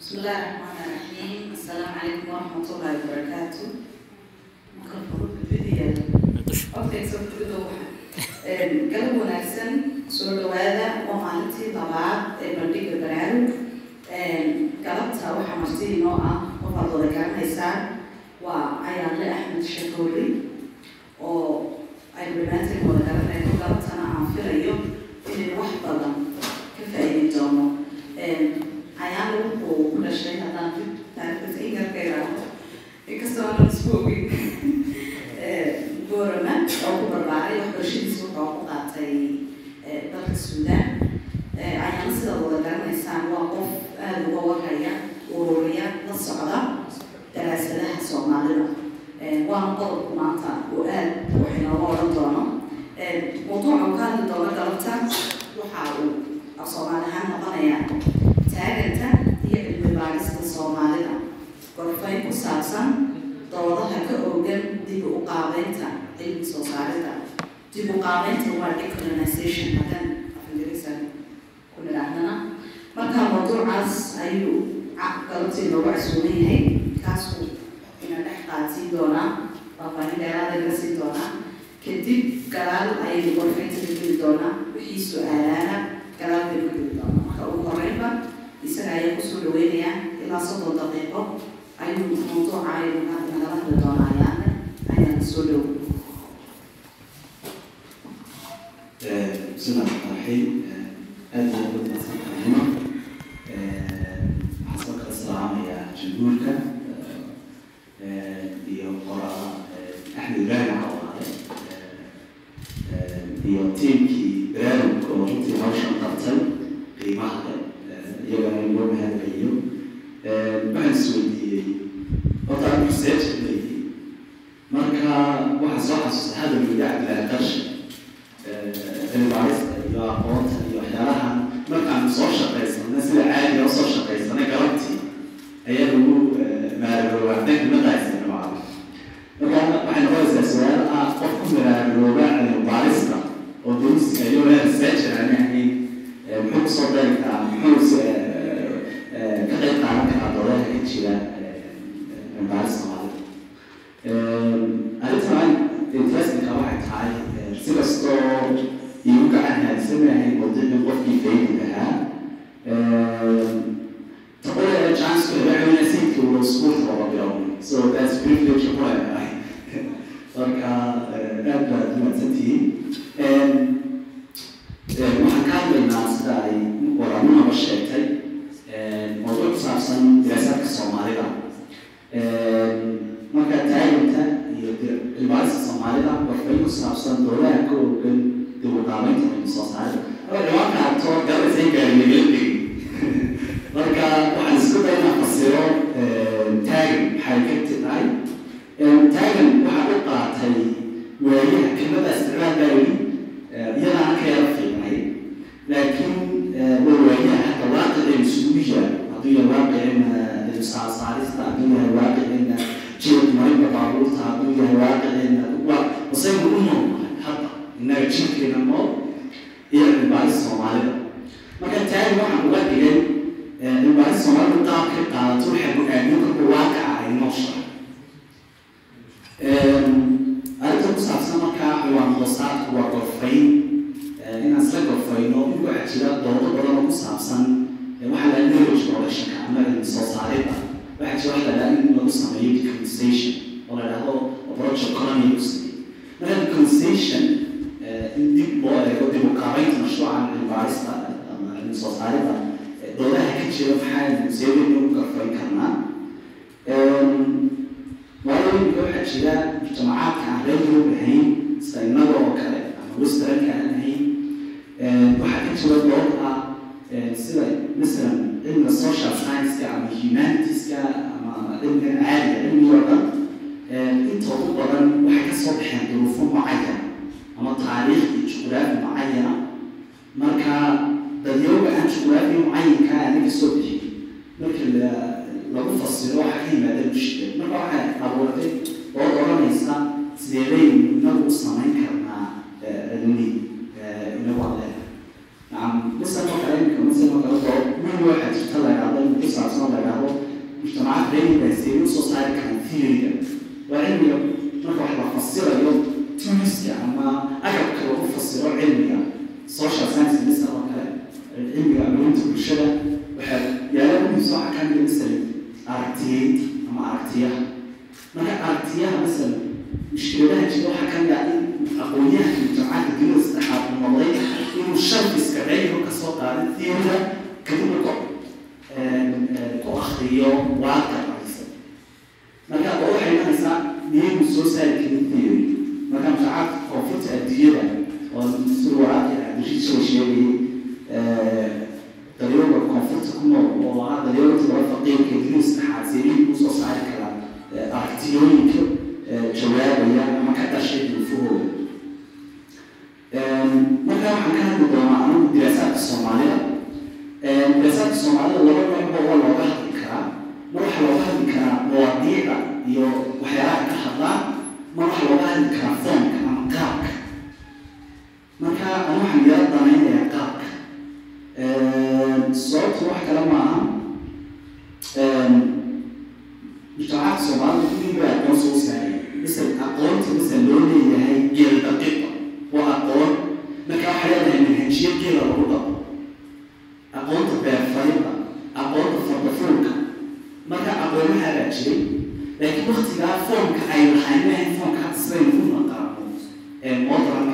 بسم الله الرحمن الرحيم السلام عليكم ورحمة الله وبركاته ميكروفون فيديو اوكي soo fidowaxa galab wanaagsan soo dhawaada waa maalintii labaad ee bandhiga baraarug galabta waxaa marti inoo ah waxaad wada garanaysaan waa ayaale axmed shakoori oo aynu dhammaanteen wada garanayno galabtana aan filayo inaynu wax badan ka faa'iidi doono ayaale wuxuu ku dhashay haddaan taariikhdiisa in yarka yaraado inkastoo aanan isku ogin goorama oo ku barbaaray waxbarashadiisa wuxuu ku qaatay dalka suudaan ayaana sida wada garanaysaan waa qof aada uga warhaya ururiya la socda daraasadaha soomaalida waana qodobku maanta oo aad wax inooga odhan doono mawduuca uu ka hadli doono galabta waxa uu af soomaali ahaan noqonayaa taaganta iyo cilmi baarista soomaalida. Gorfayn ku saabsan doodaha ka oogan dib u qaabeynta cilmi soo saarida. Dib u qaabeynta waa decolonization haddaan afingiriisan ku nidhaahdana marka mawduucaas ayuu galabtii loogu casuuman yahay kaasuu ina dhex qaadsiin doonaa faahfaahin dheeraada laga siin doonaa. Kadib gadaal ayaynu gorfaynta ka geli doonaa wixii su'aalaana gadaal baynu ka geli doonaa. Marka ugu horeynba israel wuxuu dhaweynaya ilaa soddon daqiiqo ayuu mawduuca aynuna nagala hadli doonaayaan ayaan soo dhow bismillahi raxmaan raxiim aada iyo tiimkii baraarugka oo runtii hawshan qabtay qiimaha leh iyagana inoo mahadceliyo waxaan isweydiiyey horta aan research leeyihi marka waxaan soo xasuustay hadal weydi cabdilaahi qarshi cilmibaarista iyo aqoonta ama westernka aan ahayn waxaa ka jira dood ah sida masalan cilmiga social science-ka ama humanitiska ama cilmiga caadiga cilmiga oo dhan ugu badan waxay ka soo baxeen duruufo mucayana ama taariikh iyo juqraafi mucayana marka dadyooga aan juqraafi mucayinka aana ka soo bixin marka la lagu fasiro waxaa ka yimaada bulshada marka waxay abuurtay oo odhanaysa sideebaynu inagu u لي نوعه نعم مثل ما كلامك مثل ما كلامك كل واحد يطلع على المتسع صار على مجتمعات غير بيسيريو سوسايتي كان ثيريا وعلمي marka wax la fasirayo tuuniska ama agabka lagu fasiro cilmiga social science misa oo kale cilmiga amrinta bulshada waxaa yaaladiisa waxaa ka mid misal aragtiyeed ama aragtiyaha marka aragtiyaha misal mushkiladaha jira waxaa ka mid ah in aqoonyaha aqoonyahanka jamcadka dunida saddexaad uu noqday inuu sharfiska cilmiga ka soo qaaday theoryga kadibna ee modranka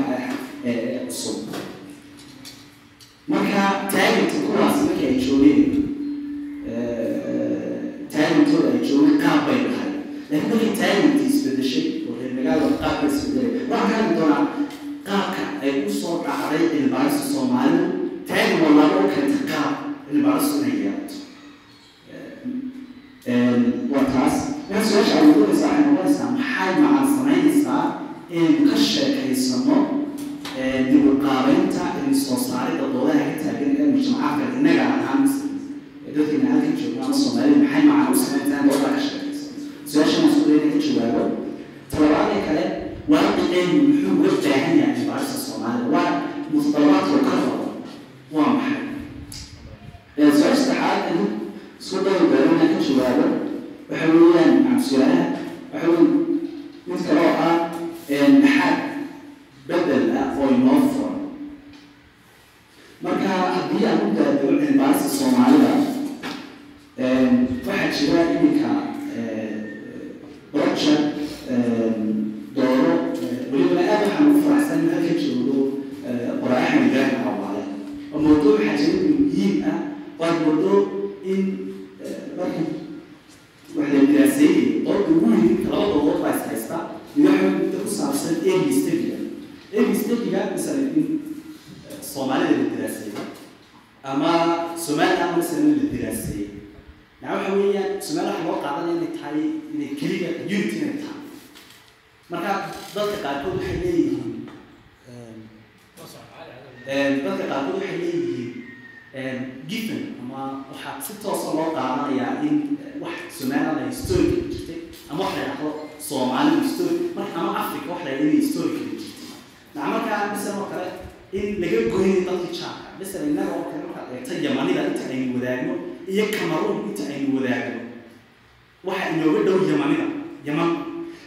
inooga dhow yamanida yaman.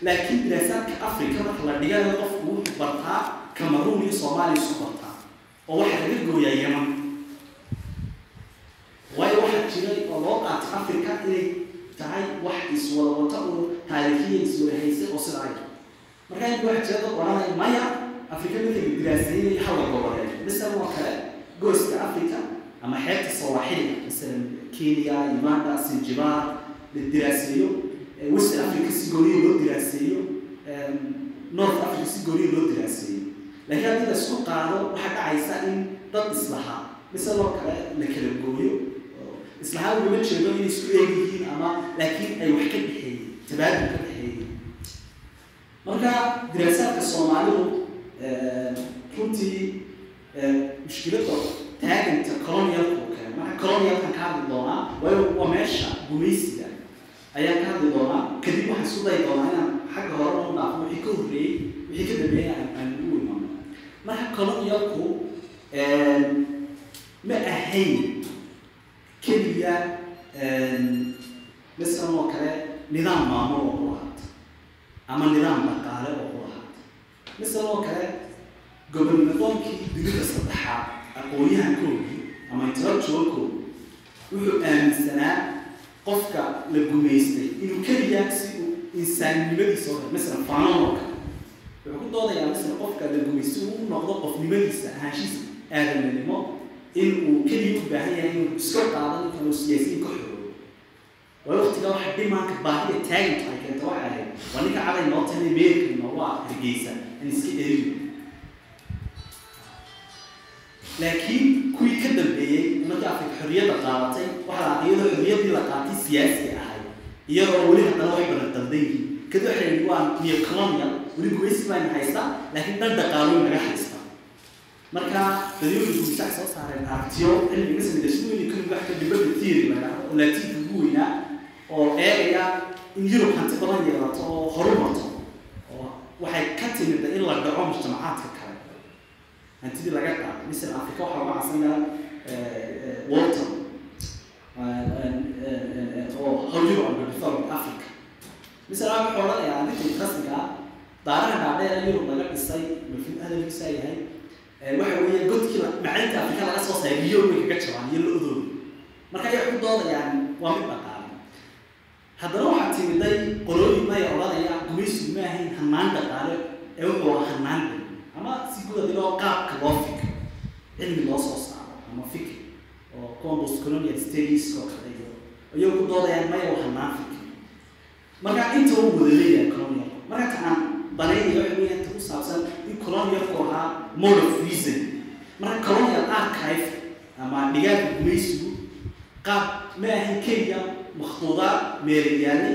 Laakiin diraasaadka africa marka la dhigayo qofku wuxuu bartaa cameroon iyo soomaaliya isu bartaa oo waxaa laga gooyaa yaman. Waayo waxaa jiray oo loo qaatay africa inay tahay wax iswada wata oo haysa oo sida ay. Marka inta waxaa jira dad oranaya maya africa marka la diraasaynaya hawla goboleed. Misal oo kale gooska africa ama xeebta sawaaxiliga masalan kenya uganda sinjibaar la diraaseeyo west africa si gooniya loo diraaseeyo north africa si gooniya loo diraaseeyo laakiin haddii la isku qaado waxaa dhacaysa in dad islahaa misal oo kale la kala gooyo islahaa ugama jeedo inay isku eeg yihiin ama laakiin ay wax ka dhexeeyeen tabaadul ka dhexeeyeen marka diraasaadka soomaalidu runtii mushkilada taaganta colonialka oo kale marka colonialkan ka hadli doonaa waayo waa meesha gumaysiga ayaan ka hadli doonaa kadib waxaan isku dayi doonaa inaan xagga hore u dhaafo. Wixii ka horreeyey wixii ka dambeeyey aan ugu imaano marka colonialku ma ahayn keliya masalan oo kale nidaam maamul oo ku lahaata ama nidaam dhaqaale oo ku lahaata misal oo kale gobonadoonkii dunida saddexaad aqoon-yahankoodii ama intellectualkoodu wuxuu aaminsanaa qofka la gumaystay inuu keliya si uu insaannimadiisa oo masalan fanon oo kale wuxuu ku doodayaa masalan qofka la gumaystay uu u noqdo qofnimadiisa ahaanshiisa aadaminimo in uu keliya u baahan yahay inuu iska qaado ninkan uu siyaasiyiin ka xoroobo waayo waqtigaa waxa dhimaanka baahida taaginta ay keenta waxay ahayd waa ninka caday noo tahay meerka noogu ah hargeysa in iska eriyo laakiin kuwii ka dambeeyey markii afrika xorriyadda qaadatay waxaa la xorriyaddii la qaatay siyaasi ahay iyadoo weli haddana daldan yihiin kadib waxay waa neocolonial. Weli gumaysi bayna haysta laakiin dhan dhaqaalo naga haysta. Marka gumaysi ay soo saareen aragtiyo cilmi masala dasmuini kuni wax ka dibadda theory la yidhahdo oo laatiinka ugu weynaa oo eegaya in yurub hanti badan yeelato oo horumarto oo waxay ka timid in la dhaco mujtamacaadka hantidii laga qaado misal africa waxaa uga casanaa walton. Oo how europe and developed africa misal waxaa wuxuu odhanayaa arrintii rasmiga ah daaraha dhaadheer ee yurub laga dhisay mafin hadalkiisa yahay waxa weeye godkii macalinta afrika laga soo saaray biyo way kaga jabaan iyo lo-dooda marka ayay ku doodayaan waa mid dhaqaale haddana waxaa timiday qolooyin maya odhanaya gumaysigu ma ahayn hanaan dhaqaale ee wuxuu hanaan ama si guud adigoo qaabka loo fikro cilmi loo soo saaro ama fikr oo combos colonial studies oo kale iyo ayuu ku doodayaan maya hanaan fikr marka inta uu wada leeyahay colonial marka ta aan banaynayo waxa weeyaan ta ku saabsan in colonialku ahaa mode of reason. Marka colonial archive ama dhigaalka gumaysigu qaab ma ahayn kenya makhduudaad meelayaali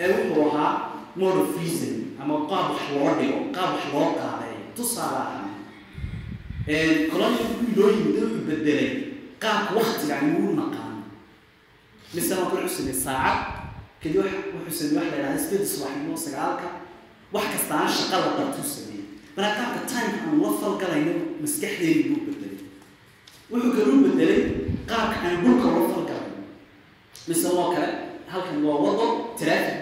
ee wuxuu ahaa mode of reason ama qaab wax loo dhigo qaab wax loo qaaday tusaale ahaan colonial kuwii loo yimid wuxuu bedelay qaabka waktiga aynu u naqaano wuxuu sameeyey saacad kadib wuxuu la yidhahda sideed subaxnimo sagaalka wax kastaana shaqa la marka qaabka time aan la falgalayno maskaxdeeni buu bedelay wuxuu kaluu bedelay qaabka aan dhulka la kale halkan waa wado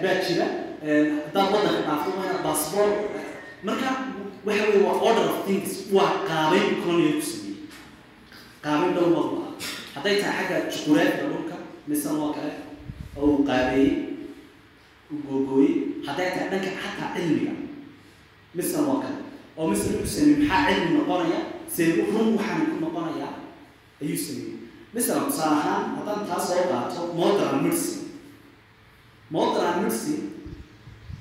baa jira haddaad waddanka dhaafto waa marka waxa weeye waa order of things waa qaabayn colonial ku sameeyey qaabayn dhow walba ah hadday tahay xagga juquraafiga dhulka misal oo kale oo uu qaabeeyey uu googooyey hadday tahay dhanka xataa cilmiga misal oo kale oo misal wuxuu sameeyey maxaa cilmi noqonaya see run waxaan ku noqonayaa ayuu sameeyey misal tusaale ahaan haddaan taas soo qaato modern medicine modern medicine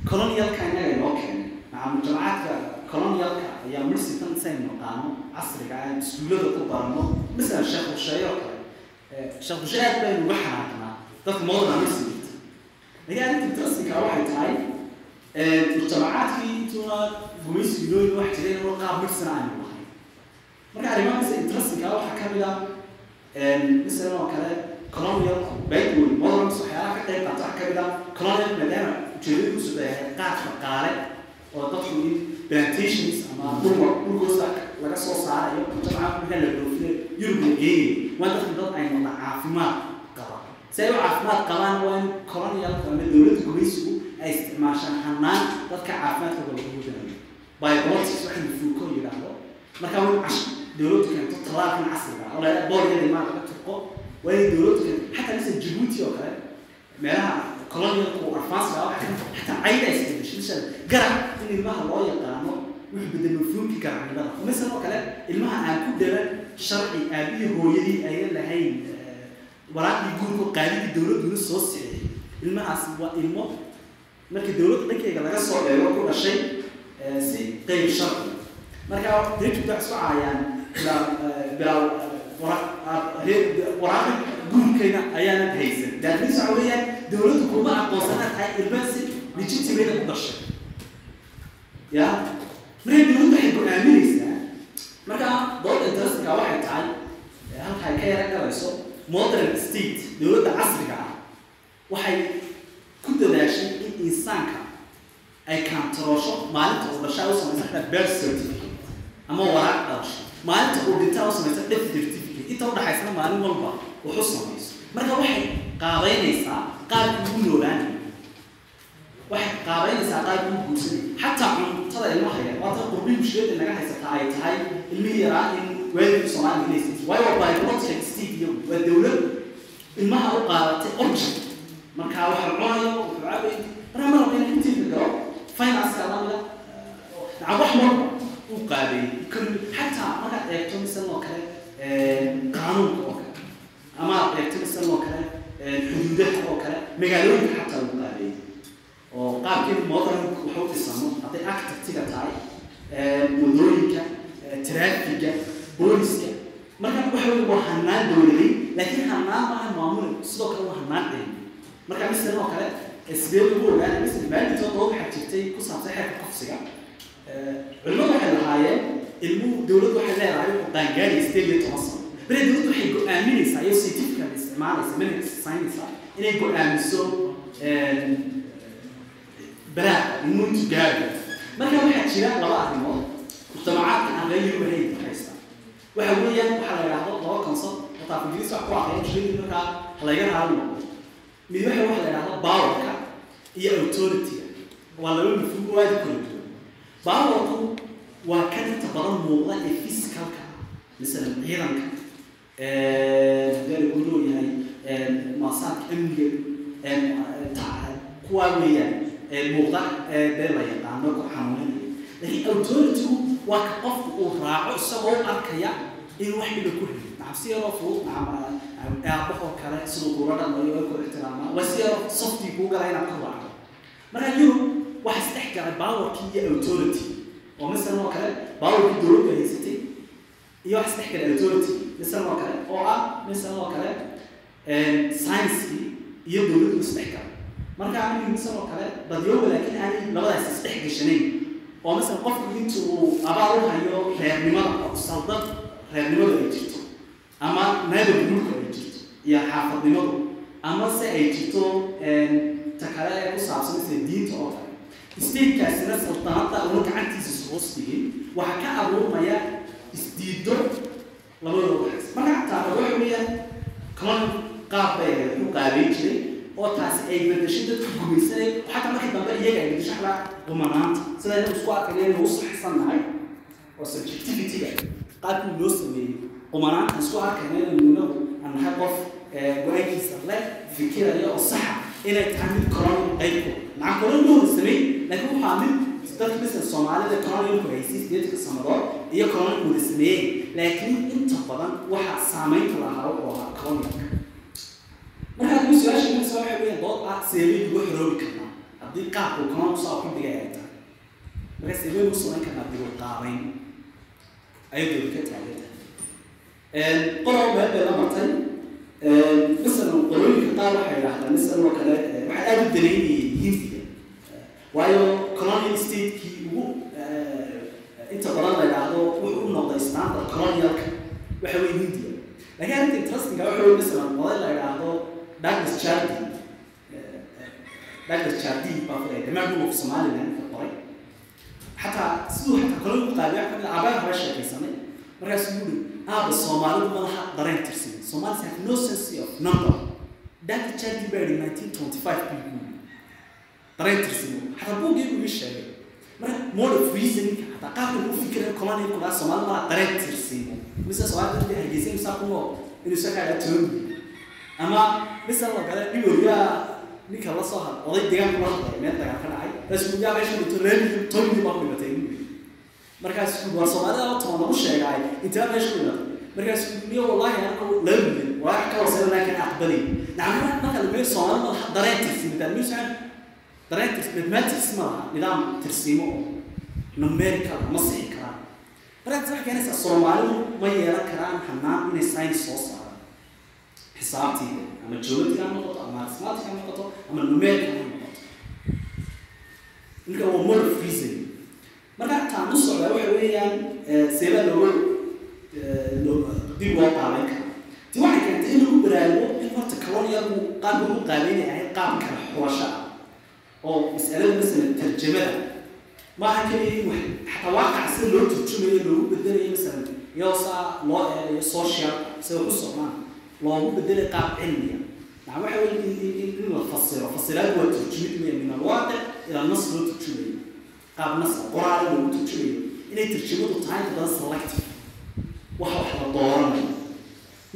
colonialka innaga inoo keenay maca mujtamacaadka colonialka ayaa mersitan saynu naqaano casriga ah aan iskuullada ku barano masalan sheekh husheeye oo kale sheekh husheeye aad baynu uga xanaaqnaa dadka modana mersigita laakiin arrinta drasmikaa waxay tahay mujtamacaadkii intuuna gumaysi wax jiray inuu qaab mersina aynu lahayn marka arrimahaas intrasmikaa waxaa ka mid ah masalan oo kale colonialku baydwoyn modernus waxyaalaha ka qayb qaata waxaa ka mid ah colonial maadaama ujeedadu u soo daahay qaar shaqaale oo dadku in plantations ama dhulka dhulkoosa laga soo saarayo marka la dhoofiyo yurub la geenayo waa dadku dad ay noqda caafimaad qaba si ay u caafimaad qabaan waa in colonial ama dowladda gumaysigu ay isticmaashaan hanaan dadka caafimaadkooda lagu wadanayo biopolitics waxa fuuko yidhaahdo marka waa cash dowladdu keento talaalkan casriga oo la boorgeeda maa laga turqo waa inay dowladdu keento xataa misal jabuuti oo kale meelaha colonialku ah waxay xataa cayda ay isbedeshay garac in ilmaha loo yaqaano wuxuu bedel mafhuumkii garacnimada misal oo kale ilmaha aan ku dhalan sharci aabihii hooyadii ayan lahayn waraaqdii guurka qaadidii dowladduna soo sixiyay ilmahaas waa ilmo markii dowladda dhankeyga laga soo eego ku dhashay si qeyb sharci. Marka reerjuda isku caayaan bilaa waraaqi guurkayna ayaanan haysan. Daadmis waxa weeyaan dowladdu kuma aqoonsana tahay ilmaasi legitimate u dhashay. Ya dowladdu waxay go'aaminaysaa marka dooda interestinka waxay tahay halka ay ka yara galayso modern state dowladda casriga ah waxay ku dadaashay in insaanka ay kaantaroosho maalinta uu ama waraaq dhalasho maalinta uu inta udhaxaysana maalin walba wuxu samayso marka waxay qaabeynaysaa qaabkii ugu noolaanay waxay qaabaynaysaa qaab uu guursanay xataa cuntada ilmaha yar waata qurbi mushkilada naga haysata ay tahay ilmihii yaraa in waalidka soomaaliga inaysan waayo waa biological state iyo waa dowlad ilmaha u qaadatay object marka waxa cunayo wuxuu cabay marka ma rabo in intii galo finance-ka lamida nacam wax marba u qaabeeyey xataa markaad eegto misan oo kale qaanuunka oo kale ama aad eegto misan oo kale xuduudaha oo kale magaalooyinka oo qaabkeedu modern waxu dhisano hadday architectiga tahay waddooyinka traafiga booliska. Marka waxa wey waa hanaan dowladay laakiin hanaan maaha maamul sidoo kale waa hanaan cilmi marka misan oo kale sidee lagu ogaana misan maalintoo dood waxaa jirtay ku saabsan xeerka kufsiga culimadu waxay lahaayeen ilmuhu dowladdu waxay leedahay wuxuu qaangaaraya sideed iyo toban dowladdu waxay go'aaminaysaa iyo scientifica isticmaalaysa manhaj science inay go'aamiso baraha ilmuhu intu gaari marka waxaa jira laba arrimood. Mujtamacaadka aan reer yurub ahayn haysta waxa weeyaan waxaa la yidhaahdo laba concept. Hataa ingiriis wax ku aqriya mushkilada markaa halaga raali noqdo. Mid waxa waxa la yidhahdo powerka iyo authority-ga. Waa laba mafhuum aada kala duwan. Powerku waa kan inta badan muuqda ee physicalka masalan ciidanka gaari uu leeyahay maasaadka amniga kuwaa weeyaan muuqda dee la yaqaano ku xanuuninaya laakiin authority-gu waa ka qofku uu raaco isagoo arkaya in wax dhiba ku heli nacam si yaroo fudud aabahoo kale siduu oo ku ixtiraamaa waa si yaroo softii kuu gala inaad ku raacdo. Marka yurub waxa isdhex galay powerkii iyo authority. Oo misalan oo kale powerkii dowladda haysatay iyo waxa isdhex galay authority. Misalan oo kale oo ah misalan oo kale science-kii iyo dowladdu isdhex galay marka anigu misalan oo kale dadyoba laakiin aanay labadaas isdhex gashanayn oo misalan qofku inta uu abaal u hayo reernimada oo saldad reernimadu ay jirto ama naaba guurka ay jirto iyo xaafadnimadu ama se ay jirto ta kale ee ku saabsan sida diinta oo kale. Statekaasina saltanada una gacantiisa hoos dhigin waxaa ka abuurmaya isdiido labadooda. Marka xataa waxa weeyaan colon qaab bay u qaabeyn jiray oo taasi ay bedeshay dadka gumaysanay. Xataa markii dambe iyaga ay bedesho xalaa qumanaanta sida inuu isku arkaya inuu saxsan nahay oo subjectivity-ga qaabkii loo sameeyey qumanaanta isku arkayna inuu inagu aan qof go'aankiisa le fikiraya oo saxa inay tahay mid colonial qaybku macaa colonial loo samey laakiin waxaa mid dadka business soomaalida colonialku haysay sideedka sanadood iyo colonialku wada sameeyey laakiin inta badan waxaa saameynta lahaa wuxuu ahaa colonialka marka adigu su'aasha imanaysa waxay weeyaan dood ah seebay ugu xoroobi karnaa. Haddii qaabku colonial saa ku dhigay ay tahay. Marka seebay ugu samayn karnaa dibu qaabayn. Ayadoo ka taagan tahay qolob meel bay la martay masalan qolooyinka qaar waxay yidhahdaan masalan oo kale waxay aada u daneynayeen hindiga waayo colonial state-kii ugu inta badan la yidhaahdo wuxuu u noqday standard colonialka waxa weye hindiga laakiin arrinta interestinga waxa weye masalan oday la yidhaahdo douglas jardin douglas jardin baa damaanku of somaliland ka qoray xataa siduu xataa colonial u qaabiya ka mid abaan haba sheekaysanay markaasuu yuri aaba soomaalidu madaxa dareen tirsan somalis have no sense of number. Dr chardi baa yidhi nineteen twenty five bii guuri dareen tirsan xataa buuggii buu ii sheegay marka mode of reasoning xataa qaabka lagu fikirayo colonial ku dhaha soomaali madaxa dareen tirsan mise soomaalida hargeysa misaa ku nool inuu isa kaaga toomi ama mise la gale dhigoriyaa ninka la soo oday deegaanka la hadlaya meel dagaal ka dhacay. Bas yaa meesha dhunto reermii tomi baa ku dhimatay markaas waa soomaalida oo toban lagu sheegay intaa meesha ku dhimatay markaas niyo wallahi anagu milyan waa ka hooseyna laakiin aqbalay nacam marka la meeyo soomaalida madaxa dareen miyo saan dareen tirsiimo mathematics nidaam tirsiimo oo numerical ma sixi karaan. Markaas waxay keenaysaa soomaalidu ma yeelan karaan hanaan inay science soo saaraan xisaabtii ama geometry ha noqoto ama ha noqoto ama numerical ha noqoto. Ninka waa mode of reasoning. Marka taan u socda waxa weeyaan seebaa looga dib loo qaabeyn kara ti waxay keentay in lagu baraarugo in horta colonialku qaab lagu qaabeynay ahayd qaab kala xurasho ah oo masalada masalan tarjamada maaha keliya in xataa waaqac sida loo turjumayo loogu bedelayo masalan iyadoo saa loo eedayo social sida wax u socdaan loogu bedelay qaab cilmiya macna waxa weeye in la fasiro. Fasiraad waa turjumid min alwaaqic ilaa nas loo turjumayo qaab nas ah qoraal loogu turjumayo inay tarjamadu tahay inta selective. Waxa wax la dooranayo.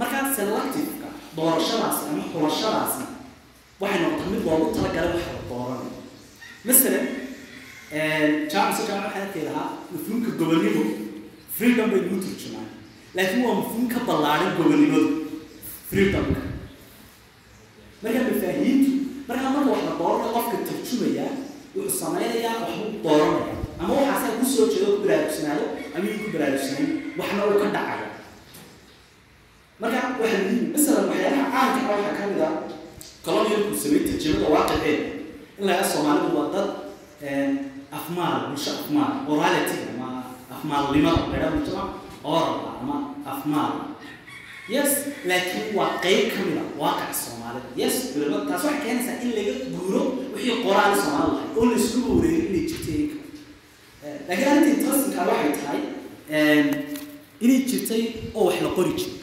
Markaa selective-ka doorashadaasi ama xulashadaasi waxay noqotay mid loogu talagalay wax la dooranayo. Masalan jaamacsa jaamac waxaan arkay lahaa mafhuumka gobonnimo freedom bay lagu turjumaan laakiin waa mafhuum ka ballaaran gobonnimadu freedomka markaa mafaahiimtu markaa marka wax la dooranayo qofka tarjumaya wuxuu samaynayaa waxbuu dooranaya ama waxaasaa ku soo jeedo ku baraarugsanaado ama ku baraarugsanayn waxna uu ka dhacayo. Marka waxaa muhiim masalan waxyaalaha caanka ah waxaa ka mid ah colonialku samey tarjamada waaqiceeda in laga soomaalidu waa dad afmaal bulsho afmaal morality ama afmaalnimada laydhaa mujtamac oral ama afmaal yes laakiin waa qeyb ka mid a waaqaca soomaalida yes culimada taas waxay keenaysaa in laga guuro wixii qoraal soomaali lahay oo la isku wareegin inay jirtay laakiin arrinta interestingka waxay tahay inay jirtay oo wax la qori jiray.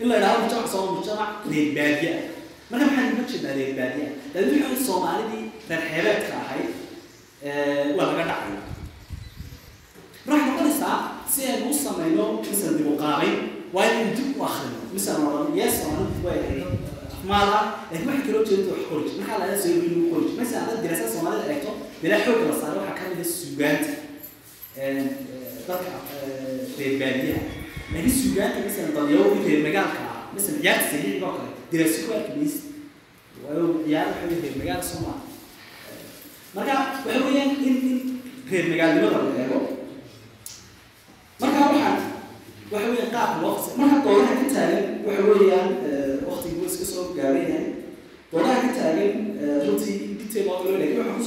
In la idhahdo mujtamac sooma mujtamac reer baadiye ah marka maxaa nima jeedaa reer baadiye ah laakiin waxay soomaalidii reer xeebeedka ahayd waa laga dhacay. Waxay noqonaysaa si aynu u samayno misal dib waa inaynu dib u akrino misal oran yes afmaal ah waxay kaloo jeedada wax qori jir markaa laga soo yiri lagu qori jir misal haddaad diraasaa soomaalida eegto bilaa xoogga la saaray waxaa ka mid ah suugaanta. Dadka reer baadiyaha. Laakiin suugaanta misal dalyawgi reer magaalka ah misal ciyaarta sahiixiga oo kale diraasi ku arki maysa waayo ciyaar waxa reer magaala soomaal marka waxa weeyaan in in reer magaalnimada la eego waxa weeyaan qaabka loo fasay marka doodaha ka taagan waxa weeyaan waqtigu wuu iska soo detail loo doodaya in dib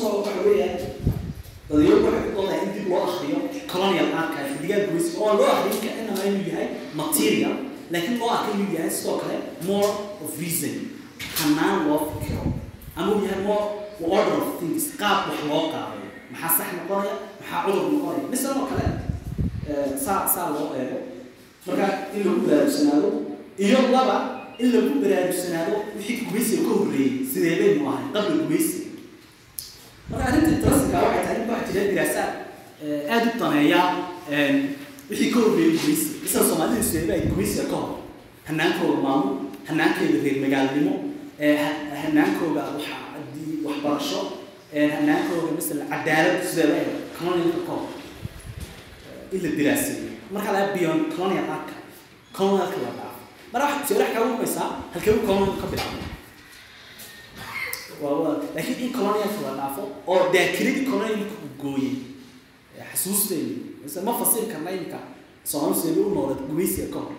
kale more of reason loo fikiro. Ama uu loo qaadayo maxaa sax noqonaya? Maxaa cudur noqonaya? Misal oo kale saa saa loo eego marka in lagu baraarugsanaado iyo laba in lagu baraarugsanaado wixii gumaysiga ka horreeyey sidee baynu ahay qabla gumaysiga marka arrinta interestinka waxay tahay in jira diraasaad aada u daneeya wixii ka horreeyey gumaysiga misal soomaalidu sidee bay gumaysiga ka hor? Hanaankooda maamul hanaankeeda reer magaalnimo hanaankooda waxa waxbarasho hanaankooda misal cadaalad sidee bay colonialka ka hor? In la diraaseeyo marka laga beyond colonial arka colonialka la dhaafo marka wax su'aalaha kaga umaysaa halkee u colonialka ka bilaabo laakiin in colonialka la dhaafo oo daakiradii colonialka uu gooyey xasuusteeni mise ma fasiri karna iminka soomaali sidee u noolad gumaysiga ka hor.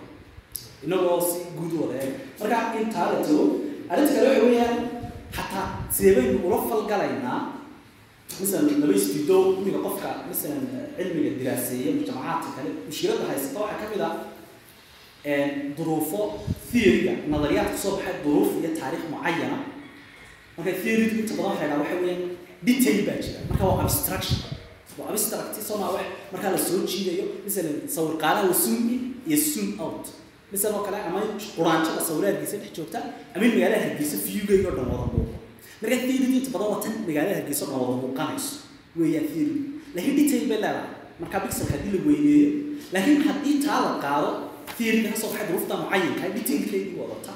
Inagoo si guud wada eeg marka intaa la tago arrinta kale waxa weeyaan xataa sidee baynu ula falgalaynaa masalan laba istido imiga qofka masalan cilmiga diraaseeya mujtamacaadka kale mushkilada haysata waxaa ka mid ah duruufo theoryga nadariyaad ku soo baxay duruuf iyo taariikh mucayana marka theorydu inta badan waxaa ydhaha waxa weeyaan detail baa jira marka waa abstraction. waa abstract soma wax markaa la soo jiidayo masalan sawirqaalaha waa zoom in iyo zoom out. misal oo kale ama quraanjada sawiraadgiisa dhex joogta ama in magaalada hargeysa viewgeyga o dhan wada muuqo marka theory inta badan magaalada hargeysa oo muuqanayso weeyaan theory laakiin detail bay leedahay marka pixelka haddii la weyneeyo laakiin haddii taa la qaado theoryga ka soo baxay duruufta mucayinka detailkeedii wadata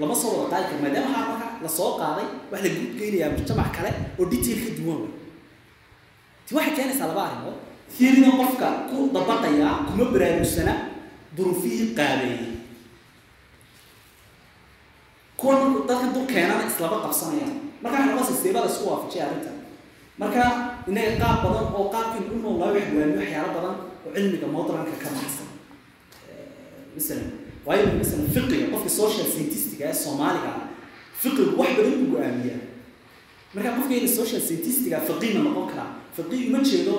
lama soo wada qaadi karo maadaama waxaa marka la soo qaaday wax la gudgeynayaa mujtamac kale oo detail ka duwan wey ti waxay keenaysaa laba arrimood theoryga qofka ku dabaqaya kuma baraarugsana duruufihii qaabeeyey kuwan dadkan dul keenana islaba qabsanayaan. Marka waxay noqonaysa seebaa la isku waafajiyay arrintan marka innaga qaab badan oo qaabkan u noolaa wax waamiyo waxyaalo badan oo cilmiga modernka ka baxsan masalan waayo masalan fiqiga qofka social scientistiga ee soomaaliga fiqigu wax badan u go'aamiyaa. Marka qofkayna social scientistiga faqiina noqon karaa faqii uma jeedo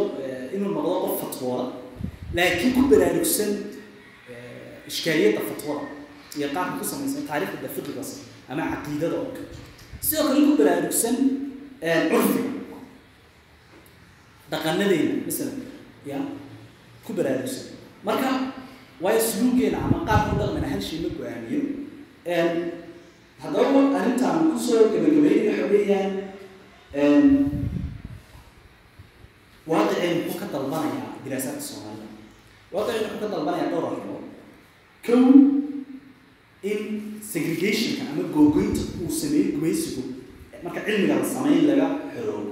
inuu noqdo qof fatwooda. Laakiin ku baraarugsan ishkaaliyadda fatwada iyo qaabka ku samaysan taariikhda fiqiga ama caqiidada oo kale. Sidoo kale ku baraarugsan curfiga dhaqanadeena masalan ya ku baraarugsan. Marka waayo suluugeena ama qaabka dhaqmana hal shay ma go'aamiyo haddaba arrintaan ku soo gabagabeeyay waxa weeyaan waaqiceen muxuu ka dalbanayaa diraasaadka soomaalida waaqiceen muxuu ka dalbanayaa dhowr arrimood. Kow in segregationka ama googoynta uu sameeyey gumaysigu marka cilmiga la sameyn laga xoroobo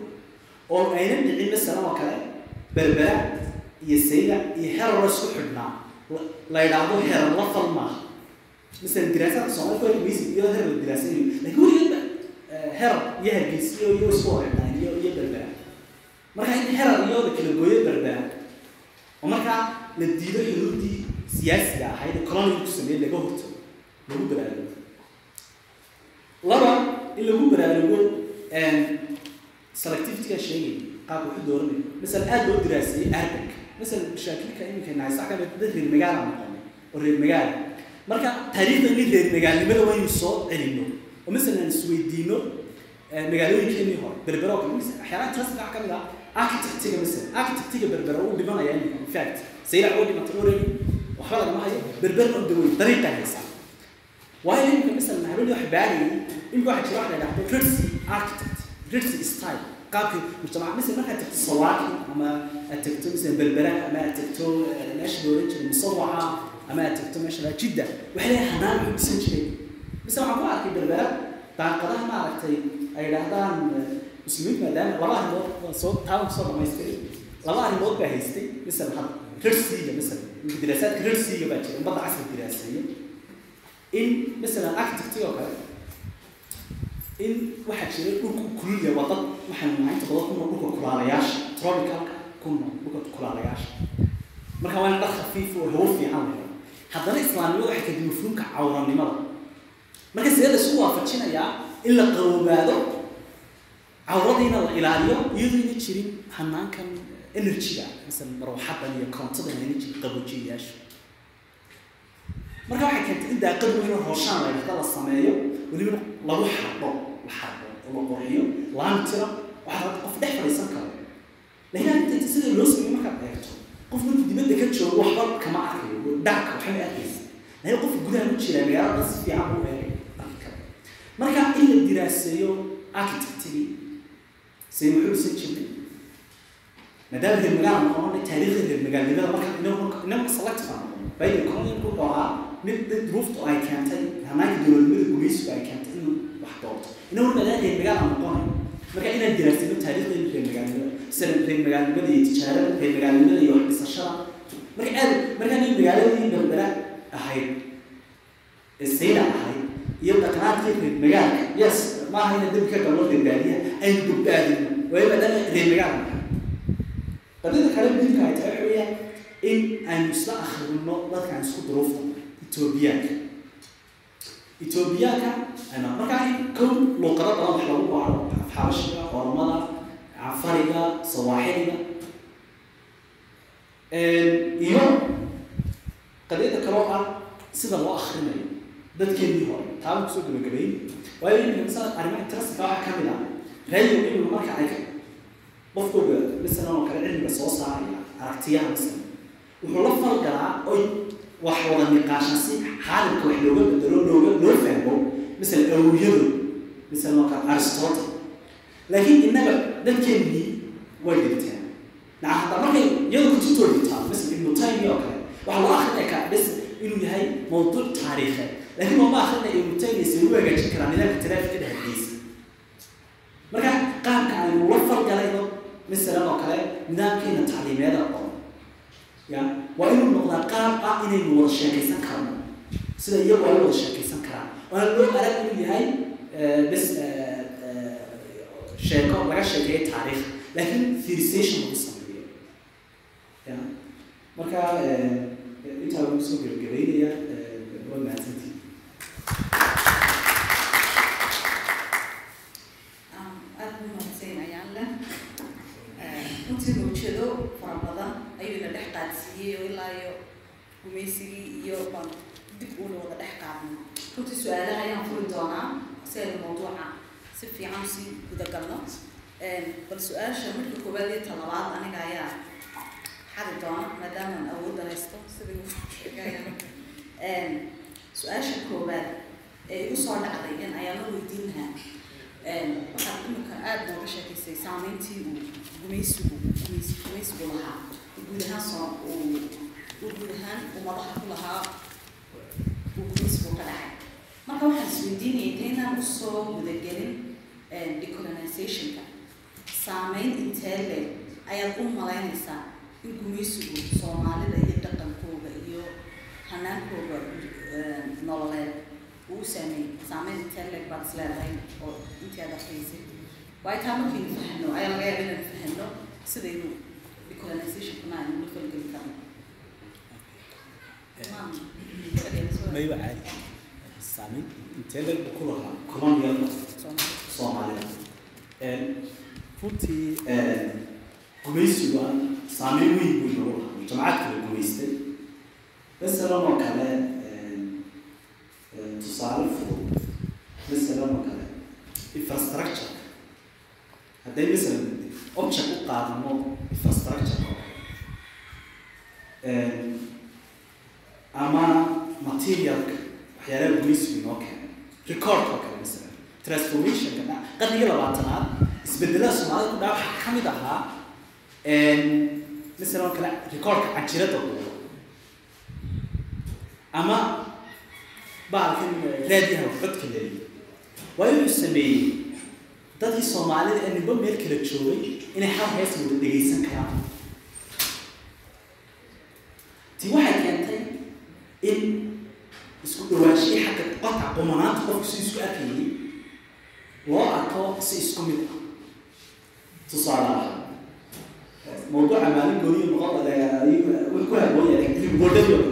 oo ayna dhicin masalan oo kale berbera iyo sayda iyo herar isku xidhnaa la yidhaahdo herar la fal maaha masalan diraasaadka soomaalida waa gumaysiga iyadoo herar la diraasayo laakiin weligeedba herar iyo hargeysa iyo iyo isku xidhnaa iyo iyo berbera. Marka in herar iyo la kala gooyo berbera oo markaa la diido xuduudii siyaasiga ahayd ee colonial ku sameeyey laga hortago lagu baraarugo laba in lagu baraarugo selectivityga sheegay qaabka wuxuu dooranay masalan aada loo diraaseeyey arbanka masalan mashaakilka iminka nahaysa ka mid dad reer magaala noqonay oo reer magaala marka taariikhda in reer magaalnimada waynu soo celino. Oo masalan isweydiino magaalooyinkeenii hore berbero kale masalan waxyaalaha trustga waxaa ka mid ah architectiga masalan architectiga berbera uu dhimanaya in fact saylac oo dhimatay already waxba lagama hayo berberna u dawey dariiqa haysaa waayo iminka masalan habeenii wax baarayay iminka waxaa jira wax la yidhahdo ritzy architect ritzy style. Qaabkii mujtamac masalan markaad tagto sawaaki ama aad tagto masalan berbera ama aad tagto meesha la oran jiray musawaca ama aad tagto meesha la jidda waxay leeyahay hanaan wuxuu dhisan jiray mise waxaan ku arkay berbera daaqadaha maaragtay ay yidhaahdaan muslimiintu maadaama laba arrimood soo taaban ku soo dhamaystiray laba arrimood baa haystay masalan had rirsiga masalan diraasaadka rirsiga baa jira umbadda casri diraaseeya in masalan architectig oo kale in waxaa jira dhulku kululya waa dad waxaan nahay inta badan ku nool dhulka kulaalayaasha tropicalka ku nool dhulka kulaalayaasha. Marka waa in dhar khafiif oo hawo fiican helo haddana islaamnimada waxay kadib mafhuumka cawranimada. Marka sidee la isku waafajinayaa in la qaroobaado cawradiina la ilaaliyo iyadoo ina jirin hanaankan energyga masalan marwaxadan iyo korontadan ina jirin qaboojiyayaasha marka waxay keentay in daaqad weyn oo rooshaan la sameeyo welibana lagu xardho la xardho oo la qurxiyo laan tira waxaa qof dhex fadhiisan karo. Laakiin arrinta sida loo sameeyo markaad eegto qof markuu dibadda ka joogo waxba kama arkayo dhacka waxba arkaysa laakiin qofka gudaha ku jira magaalada si fiican u eegay kara marka in la diraaseeyo architectigi say muxuu isan jirnay maadaama reer magaala noqonay taariikhda reer magaalnimada marka inagu noqon bayna colonialku wuxuu ahaa mid dad duruuftu ay keentay hanaanka dowladnimada gumaysigu ay keentay inuu wax doorto inagu maadaama reer magaala noqonay marka inaan diraasino taariikhda reer magaalnimada sida reer magaalnimada iyo tijaarada reer magaalnimada iyo wax marka aad markaan in magaaladii berbera ahayd sayda ahayd iyo dhaqanaadkii reer magaalka yes maaha ina dembi ka galno reer baadiyaha aynu badbaadino waayo reer magaala nahay qadida kale muhiimka ay tahay waxa weeyaan. In aynu isla akhrino dadkaan isku duruufta etoobiyaanka etoobiyaanka ayna markaa kow luuqado badan wax lagu baaro xabashiga ormada cafariga sawaaxiliga iyo qadiyada kaloo ah sida loo akrinayo dadkeenii hore taaba ku soo gabagabeyn waayo masala arrimaha interestiga waxaa ka mid ah rayo iminka marka ay qofkooga masalan oo kale cilmiga soo saaraya aragtiyaha masalan wuxuu la falgalaa oy wax wada niqaasha si xaalimka wax looga bedelo looga loo fahmo masalan awiyadu masalan oo kale aristotle. Laakiin innaga dadkeenii way dhigteen. Naca hataa markay iyadu kutubtooda taal masalan ibnu taymiya oo kale waxaa loo akrinaya ka bes inuu yahay mawduuc taariikheed laakiin looma akrinaya ibnu taymiya si lagu hagaajin karaa nidaamka taraafika dhexdiisa. Marka qaabka aynu la falgalayno masalan oo kale nidaamkeena tacliimeeda oo ya waa inuu noqdaa qaab ah inaynu wada sheekaysan karno sida iyagu ay wada sheekaysan karaan. Waana loo arag inuu yahay bes sheeko laga sheekeeyo taariikh laakiin theorization lagu sameeyo marka intaa lagu soo gebagabeynaya waa mahadsantii aada u mahadsan ayaan leh runtii mawjado fara badan ayuu ina dhex iyo gumaysigii iyo baan dib uuna wada dhex qaadno runtii su'aalaha ayaan furi doonaa si aynu mawduuca si fiican u sii gudagalno bal su'aasha marka koowaad iyo talabaad aniga ayaa xadi doona maadaamaan awoodda haysto sidii su'aasha koowaad ee igu soo dhacday in ayaana weydiin lahaa waxaad imika aada nooga sheekaysay saameyntii uu gumaysigu gumays- gumaysigu lahaa. Uu guud ahaan soo uu uu guud ahaan ummadaha ku lahaa uu gumaysigu ka dhacay marka waxaan isweydiinayay intaynaan u soo gudagelin decolonizationka saameyn intee leeg ayaad u malaynaysaa in gumaysigu soomaalida iyo dhaqankooda iyo hanaankooda eh, nololeed uu u saameeyey saameyn intee leeg baad is leedahay oo intii aad akhriyeysay waayo taa markaynu fahno ayaa laga yaaba inaynu fahno sidaynu decolonizationkuna aynu la falgeli karno mayba caadi intee buu ku lahaa colonial Soomaali. soomaalida runtii gumaysigu saameyn weyn buu nagu lahaa jamacad kala gumaystay masalan oo kale tusaale fudud masalan oo kale. Infrastructure. Hadday masalan object u qaadano infrastructure. Ama materialka waxyaalaha gumaysigu inoo keenay recordka oo kale masalan transformationka qarnigii labaatanaad isbedelada soomaalida ku dhaca waxaa ka mid ahaa masalan oo kale recordka canjirada duuba ama baalkan raadiyaha codka leeyahay. Waa inuu sameeyey dadkii soomaalida ee ninba meel kala joogay inay hal hees wada dhegaysan karaan. Tii waxay keentay in qodka qumanaanta qofku si isku arkayay loo arko si isku mid ah tusaale ahaan mawduuca maalin gooniyo noqon ku kale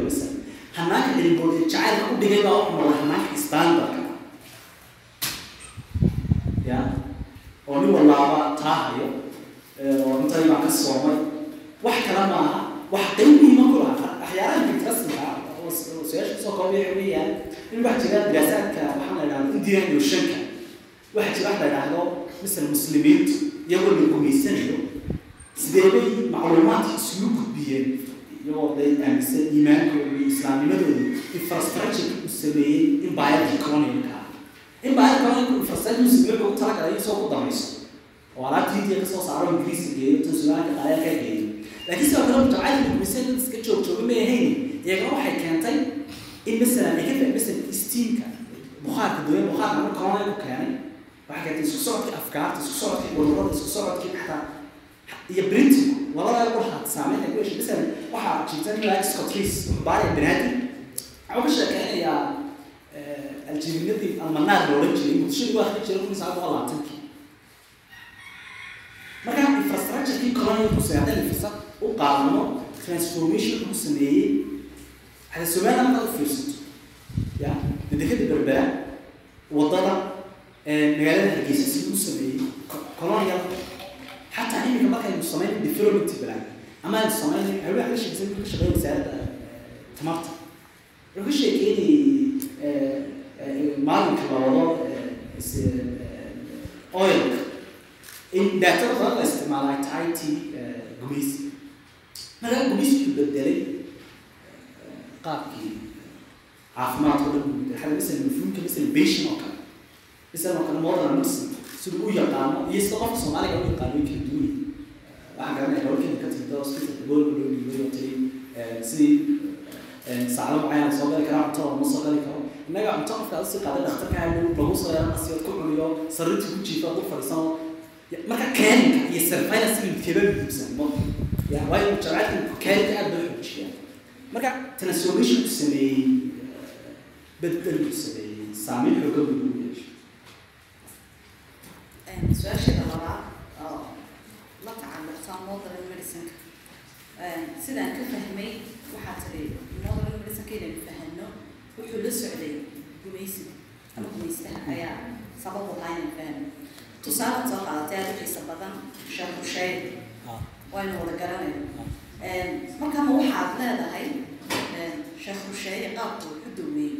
masala hanaanka cilmibordha jacaylka u dhigay baa wuxuu noqday hanaanka standardka ya oo nin walaaba taa hayo oo intadii baan ka soomay wax kale maaha wax qeyb muhiima ku lahaa waxyaalaha interestinga oo su'aasha ku soo koobay waxa weeyaan in waxa jira diraasaadka waxaa la idhahdo indian oceanka waxaa jira wax la idhaahdo misal muslimiintu iyagoo la gumaysanayo sidee bay macluumaadka isugu gudbiyeen iyagoo day aaminsan iimaankooda iyo islaamnimadooda infrastructure uu sameeyey in baayadkii colonialka ah. In baayad uu sameeyey wuxuu talagalay isoo ku damayso oo alaabta hindiya ka soo saaro ingiriiska geeyo tan qaaya ka geeyo. Laakiin sidoo kale mutacalin gumaysan dad iska joog ma ahayn iyagana waxay keentay in masalan ay ka fahmi masalan steamka bukhaarka dooya bukhaarka marka colonialku keenay waxay keentay isku socodkii afkaarta isku socodkii ururada isku socodkii xataa iyo printing labada waxaa saameyn ay ku masalan waxaa jirta nin lahaa Scott Rees wuxuu baaraya banaadir wuxuu ka sheekeynayaa aljirinadii almanaar la odhan jiray muqdishadii waa jiray kun sagaal boqol labaatankii marka infrastructurekii colonialku saadeen infrasa u qaadano transformation uu sameeyey xadasomaali halkaa u fiirsato ya dadegada berbera waddada magaalada hargeysa siduu u sameeyey colonial xataa imika markaynu samayn development plan ama aynu samayn hawaa ka sheekaysan wuxuu ka shaqeeya wasaaradda tamarta wuxuu ka sheekeynayay maalinka la wado oilka in daatada badan la isticmaala ay tahay ti gumaysi markaa gumaysi wuxuu bedelay qaabkii caafimaadka o kale maslan oo kale u yaqaano iyo sida qofka soomaaliga u yaqaanoy kala duway waxaa garanaya ka timida hospital gool loo dhiibay oo tiri sidii sacdo soo gali karaa cuntada lama soo gali karo innaga cunto qofka ad si qaaday dhakhtarka lagu soo asiyood ku cuniyo sarirta ku jiifa u fadhiisano marka kaalinka iyo surveillance midkeeba muhiimsan mo waayo jabeecadka kaalinka aad loo xoojiyaa marka transformation ku sameeyey bedel ku sameeyey saameyn xoogan buu u yeeshay su'aasheeda labaad oo la tacalluqsan modern medicineka sidaan ka fahmay waxaa tiri modern medicineka inaynu fahano wuxuu la socday gumaysiga ama gumaystaha ayaa sabab u ahaa inaynu fahno tusaale soo qaadatay aada u xiisa badan sheekh husheyn waynu wada garanayno markama waxaad leedahay sheekh husheeye qaabku wuxu daweeyey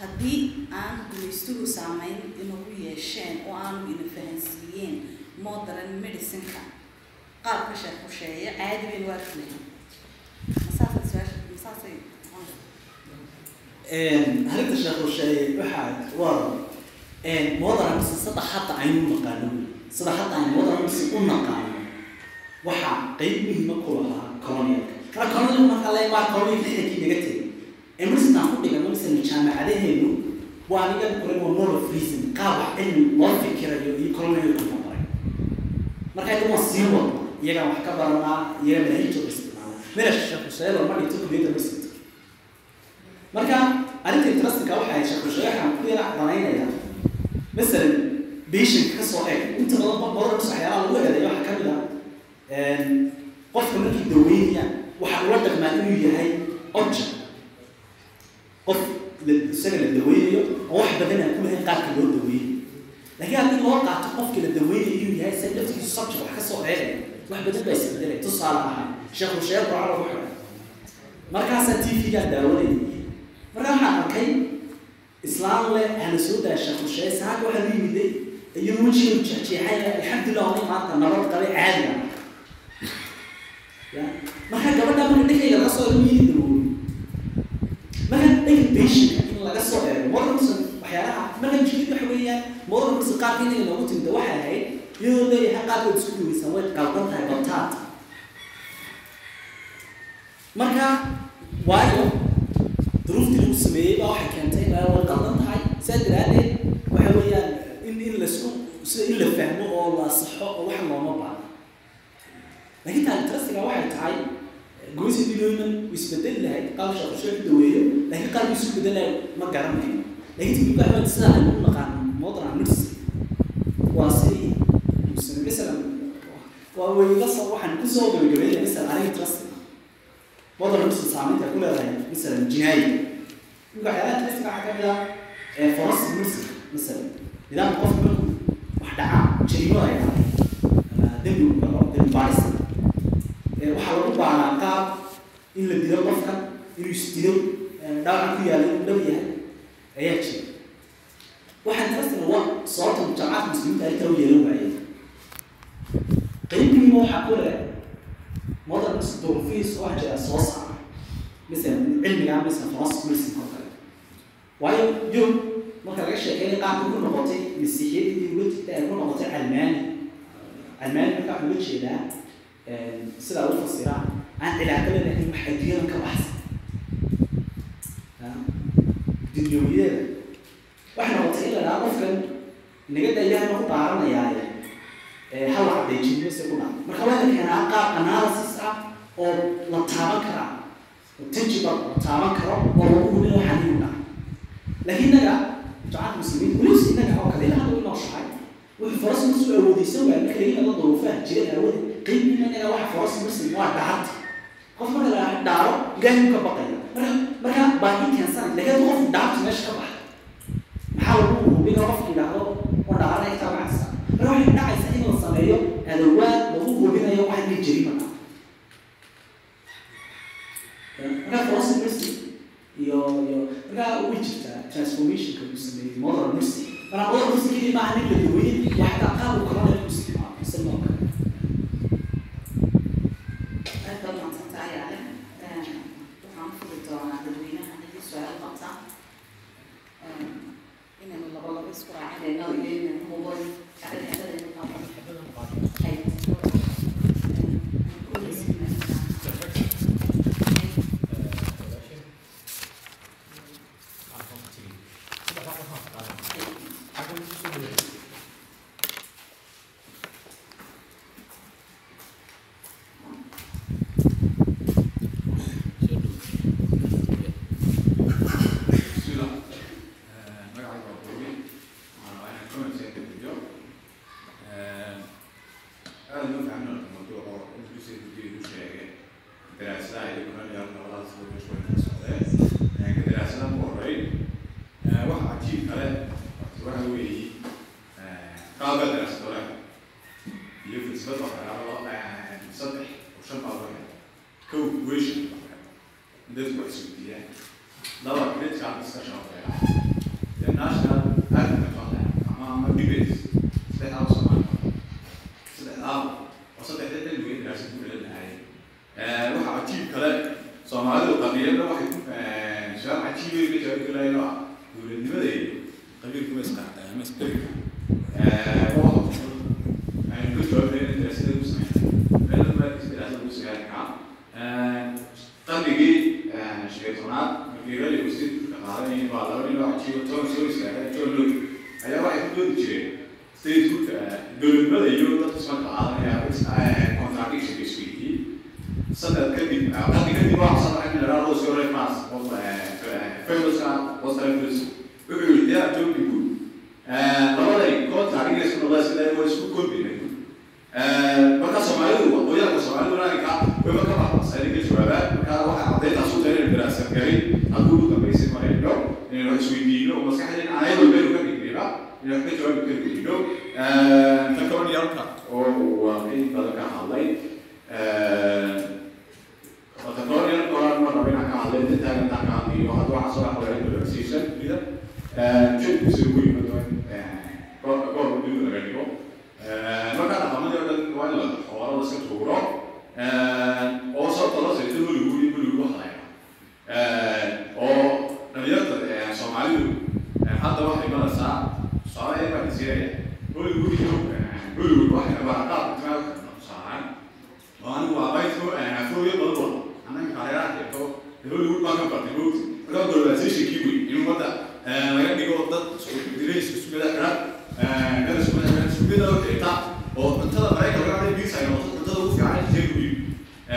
haddii aan gumaystuhu saameyn inagu yeesheen oo aanu ina fahansiiyeen modern medicineka qaabka sheekh husheeye caadi baynu arki lahayn arrinta sheekh husheeye waxaa waa modern sida hadda aynu naqaano sida hadda aynu modern u naqaano waxaa qeyb muhiima ku lahaa colonialka marka colonial marka la imaa colonial xilkii naga tegay emerson ku dhigan emerson jaamacadaheenu waa aniga kulen waa reason qaab wax cilmi loo fikirayo iyo colonial ku noqonay marka iyaga waa sii wadna iyaga wax ka baranaa iyaga manhajooda isticmaala melasha sheekh huseen oo madhigto kuliyadda emerson marka arrinta interestinka waxay ahayd ku yara danaynaya. Masalan beeshanka ka soo eg inta badan badan waxyaalaha lagu eedeeyo waxaa ka mid ah qofka markii daweynaya waxa ula dhaqmaa inuu yahay object qof isaga la daweynayo oo wax badan aan ku lahayn qaabka loo daweeyo laakiin haddii loo qaato qofka la daweynayo inuu yahay isaga laftigiisu subject wax ka soo eegaya wax badan baa isbedelay tusaale ahaan sheekh husheer baa lagu xiray markaasaa t v-gaa daawanayay. Markaa waxaan arkay islaan le hana soo daa sheekh husheer saaka waxaa lu yimiday iyo wejiga jeexjeexay alxamdulilah oday maanta nabad qabay caadiga marka gabadha marka dhankayga laga soo beeshinka in laga soo eego modernson waxyaalaha marka mushkilad waxa weeyaan modernson qaabka inaga noogu timida waxay ahayd iyadoo leeyahay qaabkood isku daweysan way qaldan tahay baltaad marka waayo duruuftii lagu sameeyey baa waxay keentay way qaldan tahay saa daraadeed waxa weeyaan in in la isku sida in la fahmo oo la saxo oo wax looma baahno laakiin taa interestiga waxay tahay goysi bidooyman isbedeli lahayd qaab shaqusho ku daweeyo laakiin qaab isu bedelayo ma garanayo laakiin timid waxa weyn sida aynu u naqaano modern medicine waa si masalan waa weyga soo waxaan ku soo gabagabeynaya masalan aniga interestiga modern medicine saameynta ku leedahay masalan jinaayi marka waxyaalaha interestiga waxaa ka mid ah forensic medicine masalan nidaamka qofka wax dhaca jariimo ay dhacay dembi dembi waxaa lagu baaraa qaab in la dilo qofka inuu isdilo dhaawac ku yaalla inuu dhab yahay ayaa jira. Waxaan taasina waa sababta jaamacadka muslimiinta arrintaa u yeelan waayeen. Qeybigiiba waxaa ku leh modern duruufihiis waxaa jira soo saara masalan cilmiga masalan forensic medicine oo kale. Waayo yurub marka laga sheekeynay qaabka ku noqotay masiixiyadii dowladda ay ku noqotay almaani almaani marka waxaa uga jeedaa sidaa u fasiraa aan cilaaqo leedahay wax adduunyada ka baxsan. Dunyawiyada waxay noqotay in la dhaha qofkan nagada ilaahay ma ku dhaaranayaaye hal caddeejinimo se ku dhaca marka la keenaa qaab analysis ah oo la taaban karaa. Tangible la taaban karo oo lagu hubin waxaan inuu dhaca laakiin innaga jacaanka muslimiin weliba innaga oo kale ilaa hadda u nooshahay wuxuu farasi ku soo awoodeysan waaya marka laga duruufaha jira aawade qiimiina inaga waxa farasi muslim waa dhacanta qof marka la dhaaro ilaahay ka baqaya marka marka baahi keensan laakiin qof dhaarta meesha ka baxa maxaa lagu hubin qofka yidhaahdo oo dhaarana intaa macasa marka waxay dhacaysa in la sameeyo adawaad lagu hubinayo wax inay jarima marka farasi muslim iyo iyo marka way jirtaa transformationka uu sameeyey modern muslim. Marka modern muslim maaha nin la daweeyey waxaa qaab u kalana isagoo kale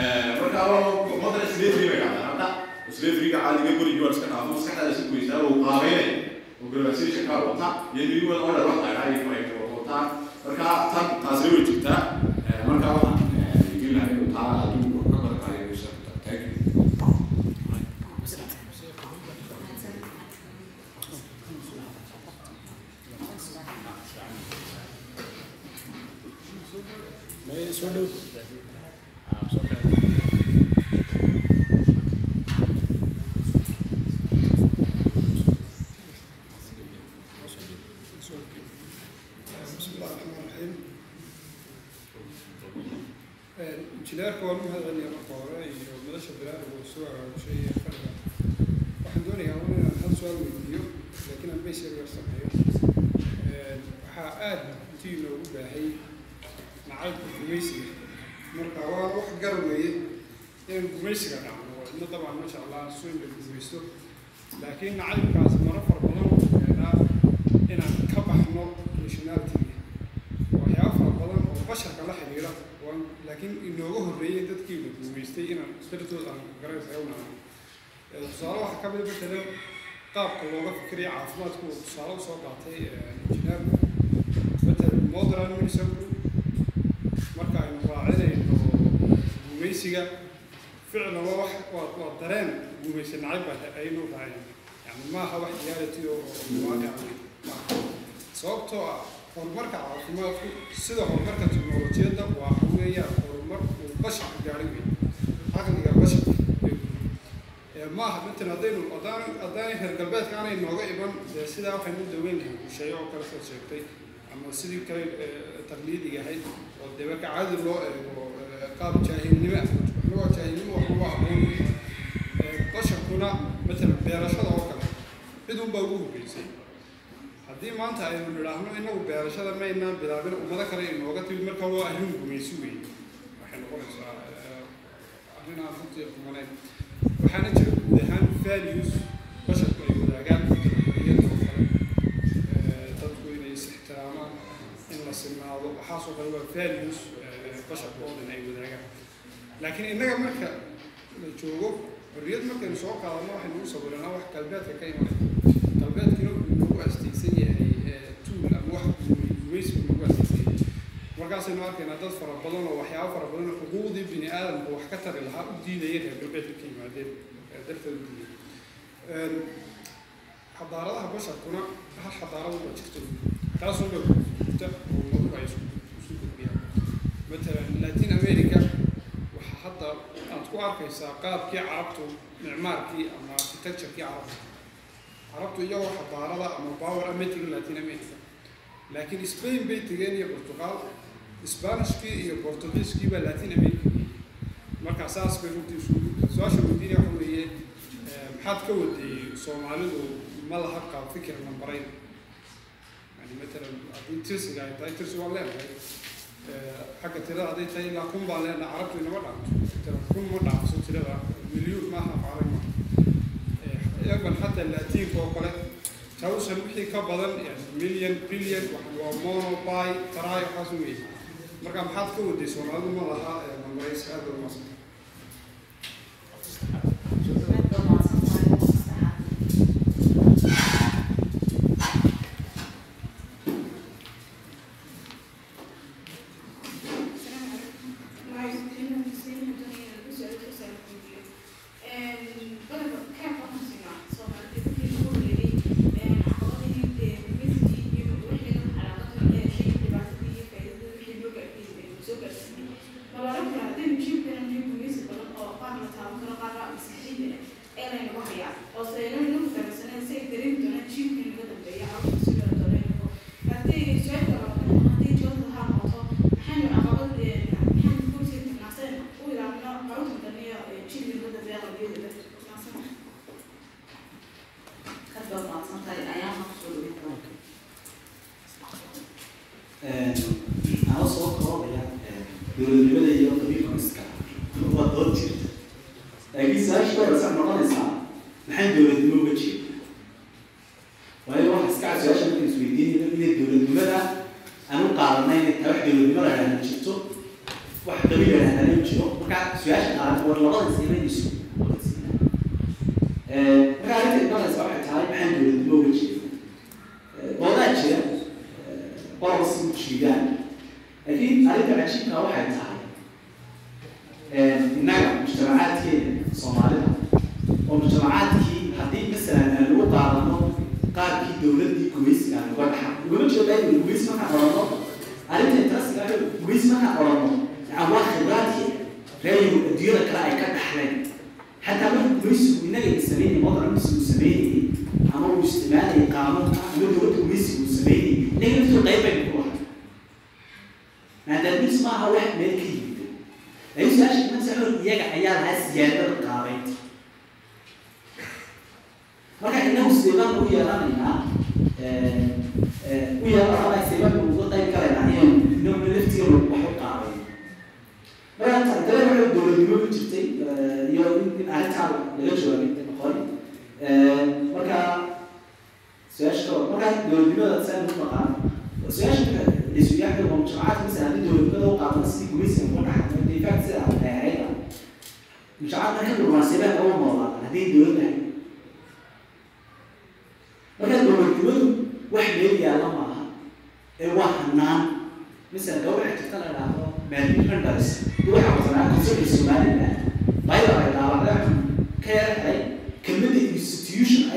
marka waa modern slavery bay dhacdaa hadda slaveryga caadiga gurigi waa iska dhaafo maskaxdaada si guysaa uu qaabeynaya oo globalizationka wata iyo new world order wax laga dhigay maraykanka wataa marka tan taasi way jirtaa marka waxaan laakiin nacaybkaas maro fara badan keenaa inaan ka baxno nationality. Waxyaaba fara badan oo basharka la waan laakiin inooga horreeyay dadkii la guumaystay inaan dartood aan garaysa unaano tusaale waxaa ka mid matalan qaabka looga fikiraya caafimaadku tusaale u soo qaatay injineerku matalan modern medicine. Marka aynu raacinayno guumaysiga ficlan waa wax waa dareen guumaysi nacayb baa aynu raacin yani maaha wax maaha sababtoo ah horumarka caafimaadku sida horumarka teknolojiyadda waa weeyaan horumar uu basharka gaadhay wey caqliga basharka maaha matalan haddaynu haddaan reer galbeedka nooga iman dee sidaa waxaynu daweyn lahay busheeyo oo kale soo sheegtay ama sidii kale taqliidiga ahayd oo dee marka loo eego qaab jaahilnimo ah. Jaahilnimo waxna waa aqoon matalan beerashada oo kale cid unbaa ugu horreysay haddii maanta aynu nidhaahno inagu beerashada maynaan bilaabin ummado kale inooga timid marka waa arrin gumaysi wey waxay noqonaysaa arrin aan runtii kumanayn waxaana jira guud ahaan values basharku ay wadaagaan iyadoo kale dadku inay is ixtiraamaan in la sinaado waxaasoo kale waa values basharka oo dhan ay wadaagaan laakiin innaga marka la joogo xorriyad markaynu soo qaadano waxaynu u sawiranaa wax galbeedka ka imanaya wuxuu nagu astaysan yahay tuul ama wax gumaysi buu nagu astaysan yahay markaasaynu arkaynaa dad fara badan oo waxyaabo fara badan oo xuquuqdii bini aadamka wax ka tari lahaa u diidaya reer galbeedka ka yimaadeen darteed u diidaya xadaaradaha basharkuna hal xadaaradu ba jirto taasoo dhow jirta oo ummadu ay isku isu gudbiyaan matalan latin america waxaa hadda aad ku arkaysaa qaabkii carabtu micmaarkii ama architecturekii carabta carabtu iyagoo xadaarada ama power tegin latin america laakiin spain bay tegeen iyo portugal spanishkii iyo portugiiskii baa latin america marka saas bay runtii su'aasha weydiinaya waxa weeye maxaad ka wadeeyey soomaalidu ma laha qaab fikir nambareyn yani matalan haddii tirsiga ay tahay tirsi waan leenahay. Xagga tirada hadday tahay ilaa kun baan leenahay carabtu inama dhaafto. Kun ma dhaafso tirada milyuun maaha afcalan ma eban xataa laatiinka oo kale tawsan wixii ka badan million billion waa mono by taraay waxaas u weeye marka maxaad ka waday soomaalidu ma laha mamarays aad baa umaasan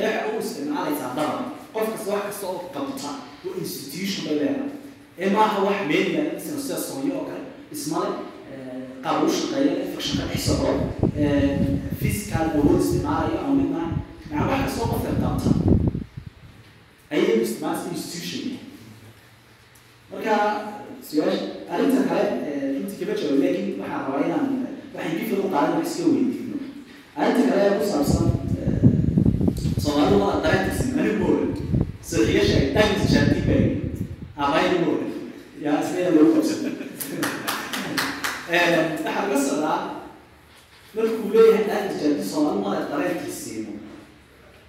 ayaa u isticmaalaysaa daba qof kasta wax kasta oo qabta waa institution bay leedahay. Ee maaha wax meel yaalla misala sida sooyo oo kale ismale qaab u shaqeeya fiction ka dhex socdo physical awood isticmaalayo ama mid maaha. Wax kastoo qofka qabta? Ayay isticmaalsa institution. Marka su'aasha arrinta kale runtii kama jawaab laakiin waxaan rabaa inaan waxaan gifir u qaadan iska weydiino. Arrinta kale ee ku saabsan soomaalidu waa dareenkiisi ani moore soo iga sheegay dagis jaadibay abayni moore yaa isleeya lagu qabsan waxaa laga socdaa markuu leeyahay waa dareenkiisiino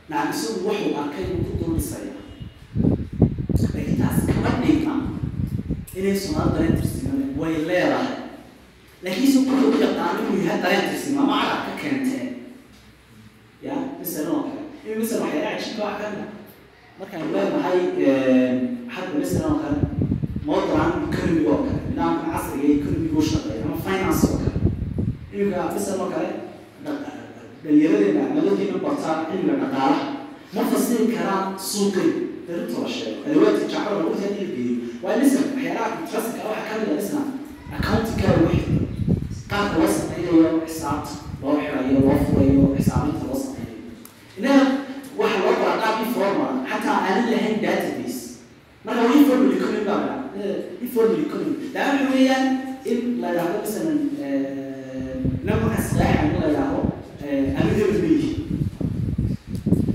nacam isagu wuxuu arkay uu ku taas kama dhigna inay soomaali dareen tirsiman way leedahay laakiin se wuxuu u yaqaan inuu yahay dareen tirsiman ama carab ka keentee ya misalan in misalan waxyaala cajiibka wax kamida markaan leenahay xagga misalan oo kale modern economy oo kale nidaamkan casriga ee economiga u shaqeeya ama finance oo kale. Iminka misalan oo kale dhalinyaradeenna madalkiina bartaa cilmiga dhaqaalaha. Ma fasiri karaan suuqay darinta la sheego adawaadka jacbada lagu taa in la geeyo waa misal waxyaalaha interestka waxaa ka mid a misna accountingkaaga wax qaabka loo sameynayo xisaabta loo xirayo loo furayo xisaabinta loo sameynayo inaha waxa loo kala qaab formal ah. xataa aanan lahayn database. Marka waa informal economy baa la informal economy laa waxa weeyaan in la yidhahdo masalan namca saaxa in la yidhahdo ama hebel meyi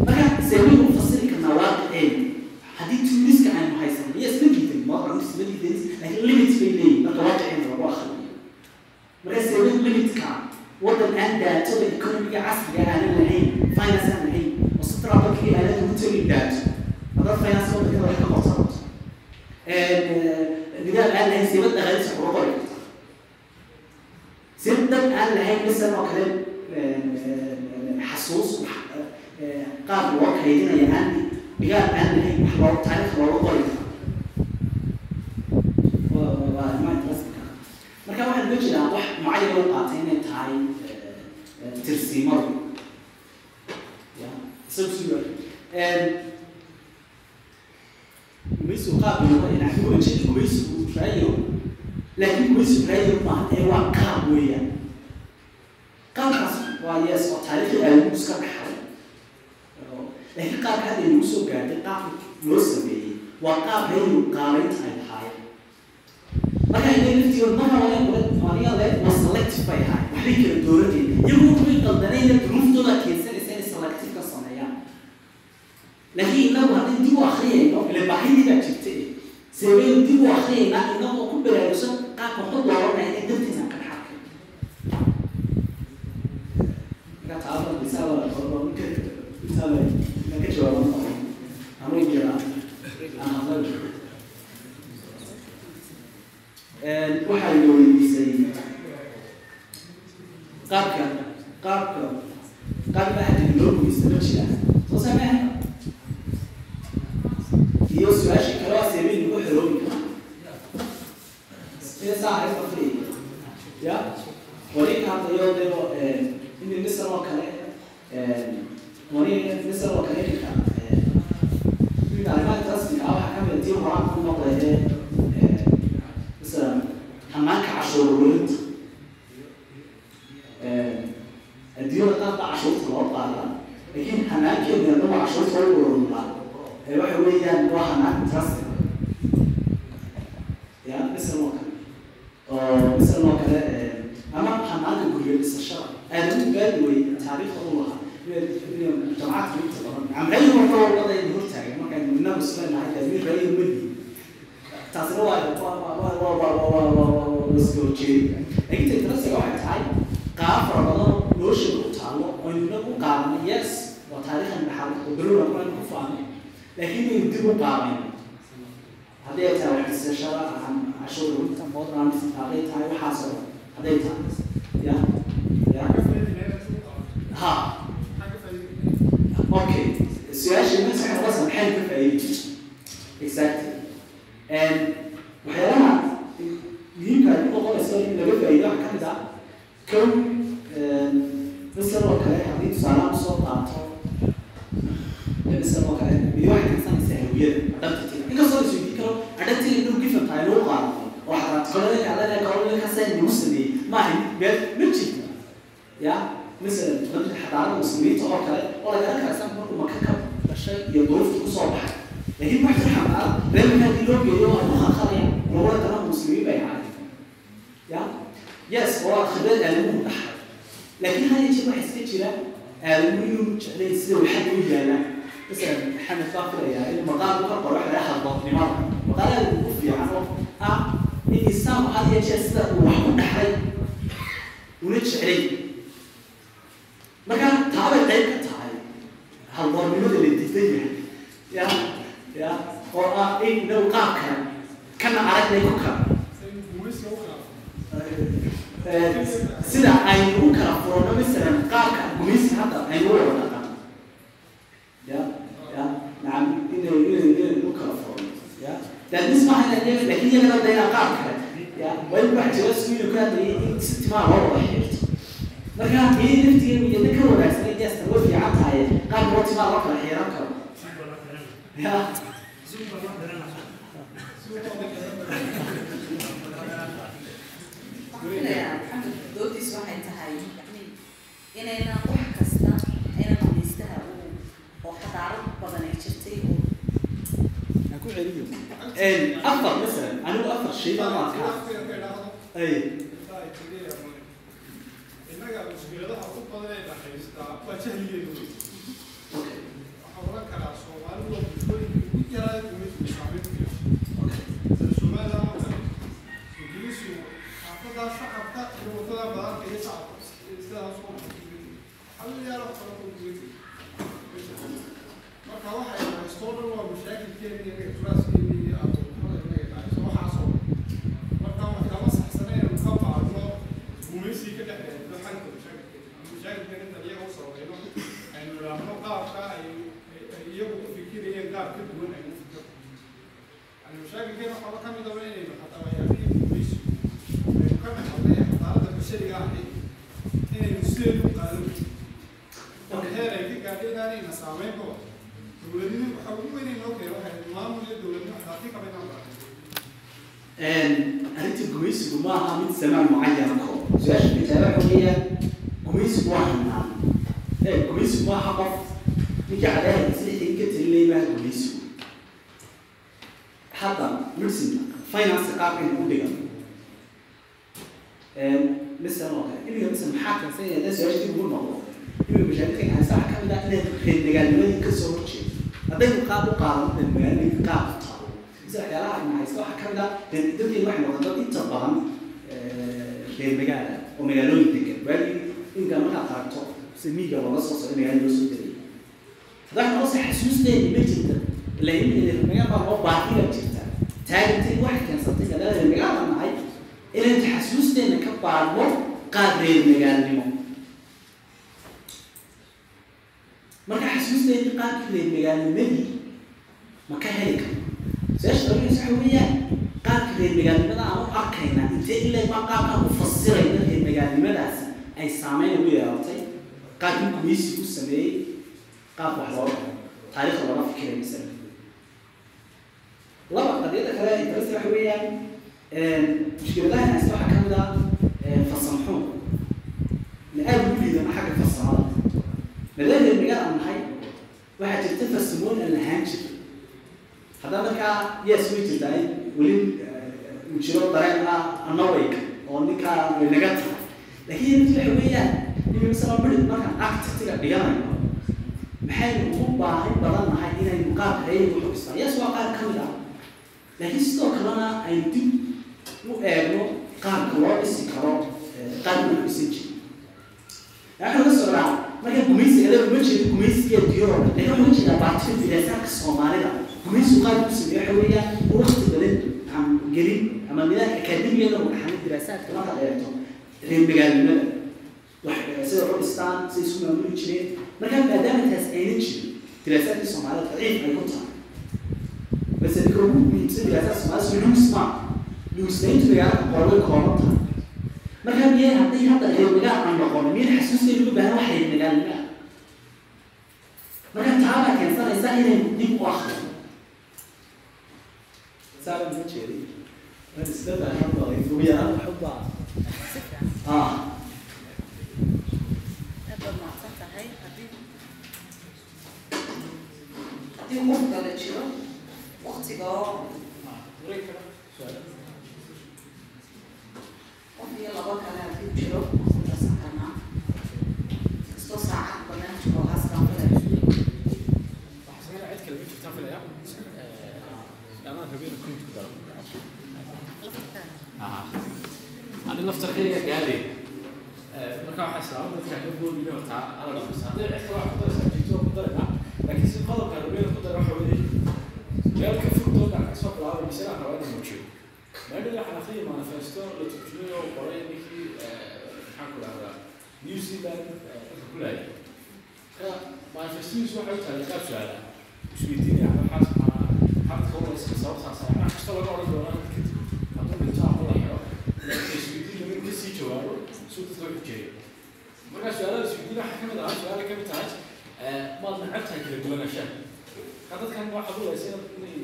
marka seemin u fasiri karnaa waaqiceen haddii tuuniska aanu haysan iyo isma diidan ma isma diidan laakiin limit isagoo economiga casriga aanan lahayn finance aan lahayn oo central bankii aanan ugu tegin dhaato haddaad finance waddanka wax ka qabsan rabto nidaam aan lahayn sibad dhaqaalisa kula qori karta dad aan lahayn misan oo kale xasuus qaab loo kaydinaya aan dhigaal aan lahayn wax loo taariikh looga qori marka waxaan loo jeedaa wax mucayan loo qaatay tahay suga gumaysigu qaab looga yani ujeeda gumaysigu raayo laakiin gumaysigu raayo maaha ee waa qaab weeyaan qaabkaas waa yes oo taariikhii aalamu iska dhaxay laakiin qaabka hadda inagu soo gaartay qaabka loo sameeyey waa qaab haynu qaabaynta ay tahaayeen marka inay laftigood aniga le waa selective bay ahay waxbay kala dooranayeen iyagu waxbay qaldanayna duruuftooda keensanaysa inay selective ka sameeyaan laakiin inagu haddii dib u akriyayno ile baahidii baa jirta seebaynu dib u akriyaynaa inagoo ku baraarugsan qaabka waxu dooranaya ee dantiina ka misaal ma ka jawaaban anuu jiraa aan hadlayo waxaa la weydiisay qaabka qaabka qaabka ahadin loo geysta ma jira soo samee iyo su'aashii kale seebeyn lagu saa hay fafri ya warinka hadda iyo deo in misr oo kale wani misr oo kale ninka arrimaha ah waxaa ka mid tii horaan ku ammaanka cashuurweynta adduunyada qaar baa cashuurta loo baaraa laakiin hanaankeeda adago cashuurta u ururnaa ee waxa weeyaan waa hanaanka taasi ya islan oo kale oo islan oo kale ama hanaanka guryo dhisashada aadamu baadi wey taariikhda u lahaa jamacaadka inta badan amreyn marka waddada hortaagan markaan midna muslim nahay tadmiir rayiga madi taasina waa la soo jeeda laakiin technology waxay tahay qaab fara badan noloshooda u taalo oo inuna u qaadanay yes waa taariikhan oo berona kulan ku faanay dib u hadday ay tahay waxdisashada cashuur urinta modran hadday ya ya okay su'aasha masaxa qasa maxay ka faa'iidi exactly waxyaalaha muhiimka ay ku noqonayso in laga faa'iido waxa ka mid ah kow jira aadamu jeclayn sida waxaad u yaalaa masalan maxamed baa filayaa inuu maqaal uga qoro wax laga hadlo nimanka ugu fiican oo ah in islaamku had iyo jeer sida uu wax ku dhaxlay una jeclay markaa taabay qayb ka tahay haldoornimada la diidan yahay ya ya oo ah in inagu qaabkan kana aragna ku kala sida aynu u kala furano masalan qaabka gumaysi hadda aynu wada dhaqan ya ya nacam inay inay inay u kala furano ya daadis maaha inay iyaga laakiin iyagana dayna qaab kale. Ya wali wax jira suuyo ka hadlayay in si timaa loo wada xiriirto. Marka iyay naftigeenu iyada ka wanaagsanay jeesta way fiican tahay qaabka loo timaa loo kala xiiran karo. Ya maxamed doodiis waxay tahay inayna wax kasta ayna dhamaystaha oo xadaarad badan ay jirtay oo afar masalan anigu afar shay baan u arkaa. Ay. Innaga mushkiladaha ugu badan ee dhaxaystaa waa jahligeedu wey waxaa oran karaa soomaalidu waa bulshooyinka ugu yaraa gumaysigu saameyn ku waddada shacabka iyo waddada badanka iyo shacabka marka waxay haystoo dhan waa mashaakilkeena inaga ikhlaaskeen iyo aqoonxumada inaga dhacayso waxaasoo marka waxkama saxsaneen ka baadno gumaysii ka dhexeeya xalinka mashaakilkeena mashaakilkeena inta iyaga u sababayno aynu idhaahno qaabka ay iyagu ku fikirayeen ka duwan aynu fikir yani mashaakilkeena waxaba ka mid heer ay ka gaadheenaanayna saameyn ka wada dowladnimo waxa ugu weyn noo keen waxay maamul iyo dowladnimo xaaqi ka baynaan arrinta gumaysigu ma aha mid samaan mucayan ko su'aasha kitaabaka weeya gumaysigu waa hanaan gumaysigu maaha qof ninkii cadaahada sixii ka telinay maaha gumaysigu hadda medicine finance qaabka in ku dhigan misan oo kale iliga misan maxaa kansan yahay su'aashii ugu noqdo inuu mashaariicda gacansaca ka mid ah inaad reednagaalnimada ka soo horjeedo hadday qaab u qaadan magaalooyinka qaab u qaado mise waxyaalaha ay mahaysta waxaa ka mid ah dalkeena waxay noqon dad inta badan reer magaala oo magaalooyin degan waagii inkaa markaad aragto se miiga looga soo socdo magaala loo soo degay haddaa noose xasuusteeni ma jirta ilain magaala jirta taagintay waxay keensantay adaadeer magaala nahay inaan xasuusteena ka baarno qaab reer magaalnimo marka xasuusteedii qaarkiileyd magaalnimadii ma ka heli kara su'aasha dabaas waxa weeyaan qaabka reer magaalnimada aan u arkayna intee ilaa baa qaabkaan u fasirayna reer magaalnimadaasi ay saameyn ugu yeelatay? Qaabkii gumaysi u sameeyey qaabka wax loo looga taariikhda loona fikiray masala laba qadiyada kale darasta waxa weeyaan mushkiladaha naasta waxaa ka mid a ah, farsamaxuun ma aada ugu liidana xagga farsamada magaal aan nahay waxaa jirta farsamooyin aan lahaan jirin haddana markaa yes way jirtaa weli uu jiro dareen ah anawayg oo ninkaa naga tahay. Laakiin waxa weeyaan imi masala midhig markaan architectiga dhiganayo maxaynu ugu baahi badan nahay inaynu qaabka ayaga u xubistaan yes waa qaab ka mid ah. Laakiin sidoo kalena aynu dib u eegno qaabka loo dhisi karo qaabka loo dhisan jiro. Waxaa la socdaa marka gumaysiga la uma jeedo gumaysiga diyor laakiin waxaa jeedaa baartika diraasaadka soomaalida gumaysigu qaab ku sameeyo waxa weeyaan waqti badan aan gelin ama nidaamka akaademiyada dhaxlay diraasaadka marka eegto reer magaalnimada wax sida u dhistaan sida isku maamuli jireen marka maadaama taas ayna jirin diraasaadka soomaalida daciif ay ku tahay base ninka ugu muhiimsan diraasaadka soomaalida luusma luusnayntu magaalada qorway kooban tahay marka miyay haddii hadda magaal aan noqon miyay xasuusteeda ugu baahan wax reer magaalnima marka taabaa keensanaysa inaynu dib u akrino saaba ma jeedi isdaba hadda ugu yaraan waxuba ah haddii qof kale jiro waqtiga oo qof iyo laba kale haddii jiro waqtigaas karnaa kastoo saacad waxaan akhriya manifesto la turjumay oo qoray ninkii maxaan ku dhahdaa new zealand ku laayay ka manifestidiisu waxay u tahay qaab su'aala isweydiinaya waxaas maxaa xabadka waraysa sababtaas wax kasta laga odhan doonaa kadib hadduu dhinto ama la xiro isweydiin lamin ka sii jawaabo suu dadka wuxuu jeeyo markaa su'aalada isweydiin waxaa ka mid ahaa su'aala ka mid tahay maad tahay kala duwanaanshaha ka dadkan waxaad ulaysa inay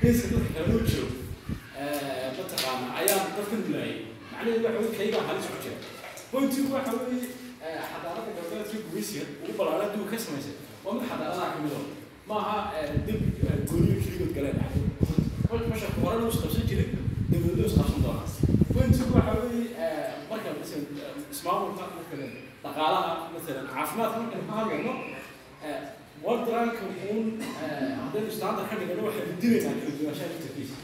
geeska dadka kale loo jiro mataqaana ayaa dadka dilaayay macnaheedu waxa weye kaygaa halis ku jira pointigu waxa weeye xadaarada galbeedka gumaysiga ugu ballaaran adduunka ka samaysay. Waa mid xadaaradaha ka mid oo ma aha dib gooniyo keligood galeen masha horena isqabsan jirin dawladda isqabsan doonaa pointigu waxa weeye ismaamulka marka dhaqaalaha maalan caafimaadka markaynu ka hadlayno waddanka uun haddaynu standard ka dhigano waxaynu dilaynaa kala duwanaanshaha laftarkiisa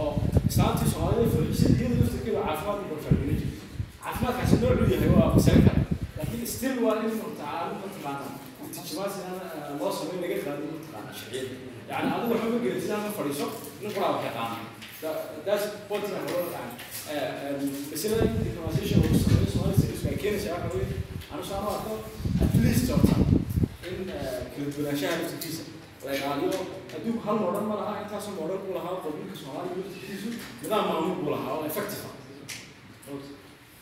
oo islaantii soomaalida fahimsan iyada laftarkeeda caafimaad barfaamina jirta caafimaadkaasi noocuu yahay waa masale kale laakiin still waa in mutacaalum mataqaana tijimaasina loo sameyn laga qaado mataqaana sharciyada yani adigu waxba ma gelaysid ama fadhiiso nin quraa wax yaqaana that's point aan hore yani masalada diplomatization lagu sameeyo soomaalida serious baa keenaysa waxa weye anu saan u arko at least in kala duwanaanshaha laftarkiisa la ilaaliyo adduunku hal moodhan ma laha intaasoo moodhan buu lahaa qabiilka soomaaliya laftarkiisu nidaam maamul buu lahaa oo effective ah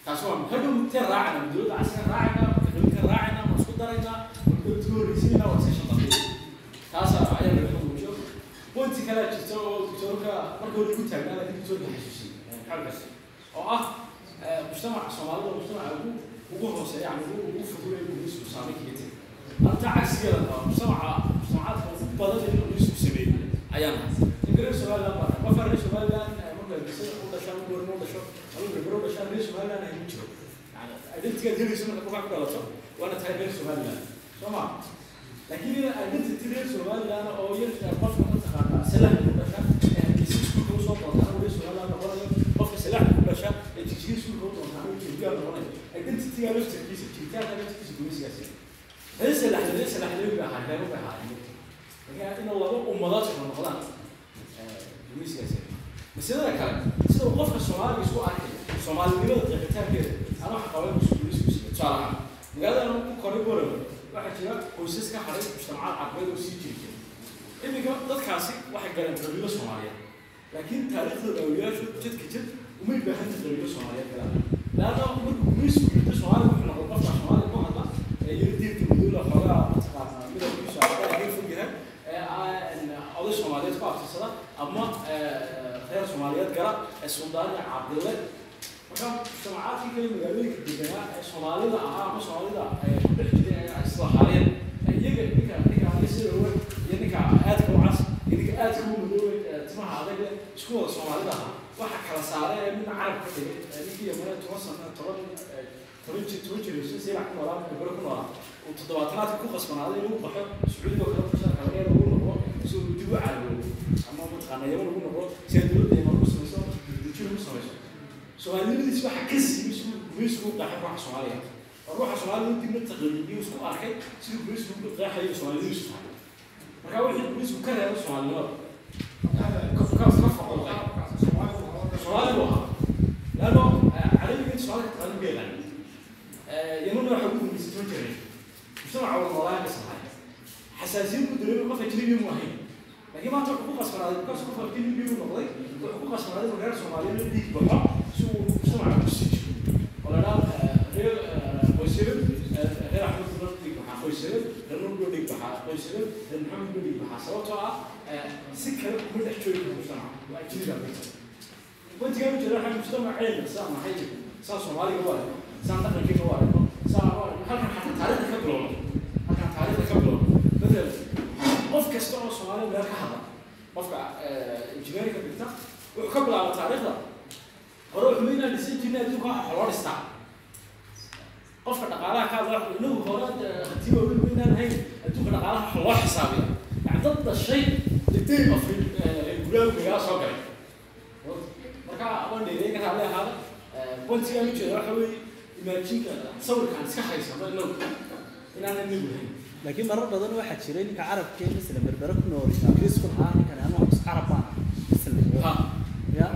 taas waa hadhow intee raacana dowladda casriga raacayna qabiilka raacayna ma isku daraynaa marka dowladda horreysiinayna waa session daqiiq taasa ayaa laga muujiyo pointi kale jirta oo doctorka marka hore ku taagnaa laakiin doctorka xasuusiyey xalkaas oo ah mujtamaca soomaalida mujtamaca ugu ugu hooseeya yani ugu ugu gumaysigu saameyn kaga tegay anta mujtamaca ugu badan in gumaysigu sameeyey ayaan nahay ninka reer somaliland baa qof reer somaliland marka bisada u dhashaan u goorma u dhasho ama gabaro u dhashaan reer somaliland ay ku jiro yani identitygaad helayso marka qofkaa ku dhalato waana tahay reer somaliland soo ma laakiin in identity reer somaliland oo yar qofka mataqaana salax ku dhasha ee hargeysa iskuulka u soo doontaan reer somaliland noqonayo qofka salax ku dhasha ee jigjiga iskuulka u doontaan uu jirgaa noqonayo identityga laftarkiisa jiritaanka laftarkiisa gumaysigaasi reer salax reer salax reer bay ahaa reer bay ahaa marka in laba ummadood kala noqdaan gumaysigaasi masalada kale sida uu qofka soomaaliga isku arkay soomaalinimada qeexitaankeeda ana waxa qabay gumaysigu siga tusaale ahaan magaalada ku koray borowa waxaa jira qoysas ka haray mujtamacaad carbeed oo sii jiri jira iminka dadkaasi waxay galeen qabiilo soomaaliyeed laakiin taariikhdooda awliyaashu jidka jid umay baahanta qabiilo soomaaliyeed galaan laanna markuu gumaysigu yidhi soomaaliga wuxuu noqday qofka soomaaliga ku hadla ee yiri diirka midoola xoogaa mataqaana midabkiisu aad ka fog yahay ee oday soomaaliyeed ku abtirsada ama reer soomaaliyeed gara ee suldaaniya cabdille marka mujtamacaadkii kale magaalooyinka deganaa ee soomaalida ahaa ama soomaalida ku dhex jiray ay isla haayeen iyaga ninka ninka aniga sida owe iyo ninka aadka u cas iyo ninka aadka u madoowe timaha adag isku wada soomaalida ahaa. Waxa kala saaray ee midna carab ka dhigay ninkii yamane toban sano toban toban ku noolaa inuu baxo sacuudiga oo kale basharka laga ugu noqdo si uu dib u ama mataqaana yaman ugu noqdo dowladda ugu samayso soomaalinimadiis waxa ka siiyey si gumaysigu u qaaxay ruuxa soomaaliya. Oo ruuxa soomaaliya dibna taqliidiyo isku arkay? Siduu gumaysigu u qeexayo soomaalinidiisu tahay marka wixii gumaysigu ka reebo soomaalinimada ka ka foqolqay soomaali buu ahaa. Laano carabiga inta soomaalika taqaani yaqaan yamanna waxa ugu gumaysay toban jiray mujtamaca wada noolaa ka sahay xasaasiyad ku dareemay qof ajnabi mu ahayn laakiin maanta ku qasbanaaday because qof ajnabi u noqday ku qasbanaaday inuu reer soomaaliyeed la dhiig baxo si uu mujtamaca ku sii jiro oo la dhaha reer qoysadeed reer axmed loo dhiig baxaa qoysadeed reer nur loo dhiig baxaa qoysadeed reer maxamed loo dhiig baxaa sababtoo ah si kale kuma dhex joogi karo mujtamaca waa ajnabiga birta wantigaa u jira waxaa mujtamac ceelna saa maxay saa soomaaliga u arko saa dhaqankiina u arko saa halkan xataa taariikhda ka bilowno halkan taariikhda ka bilowno matalan qof kasta oo soomaaliya meel ka hadla qofka injineerka dhigta wuxuu ka bilaaba taariikhda hore wuxuu inaan dhisan jirnay adduunka waxa loo dhistaa qofka dhaqaalaha ka hadla inagu hore hanti waaweyn weynaan ahayn adduunka dhaqaalaha waxa loo xisaabiya yani dad dhashay the day of soo galay marka waan dheereyn karaa le ahaada bontigaan ujeeda waxa weeye imaajinka sawirkaan iska haysano inagu inaan inagu lahayn laakiin marar badan waxaa jiray ninka carabkee misla berbere ku nool ingiriis ku lahaa ninkan anu carab baan misla ha. Ya.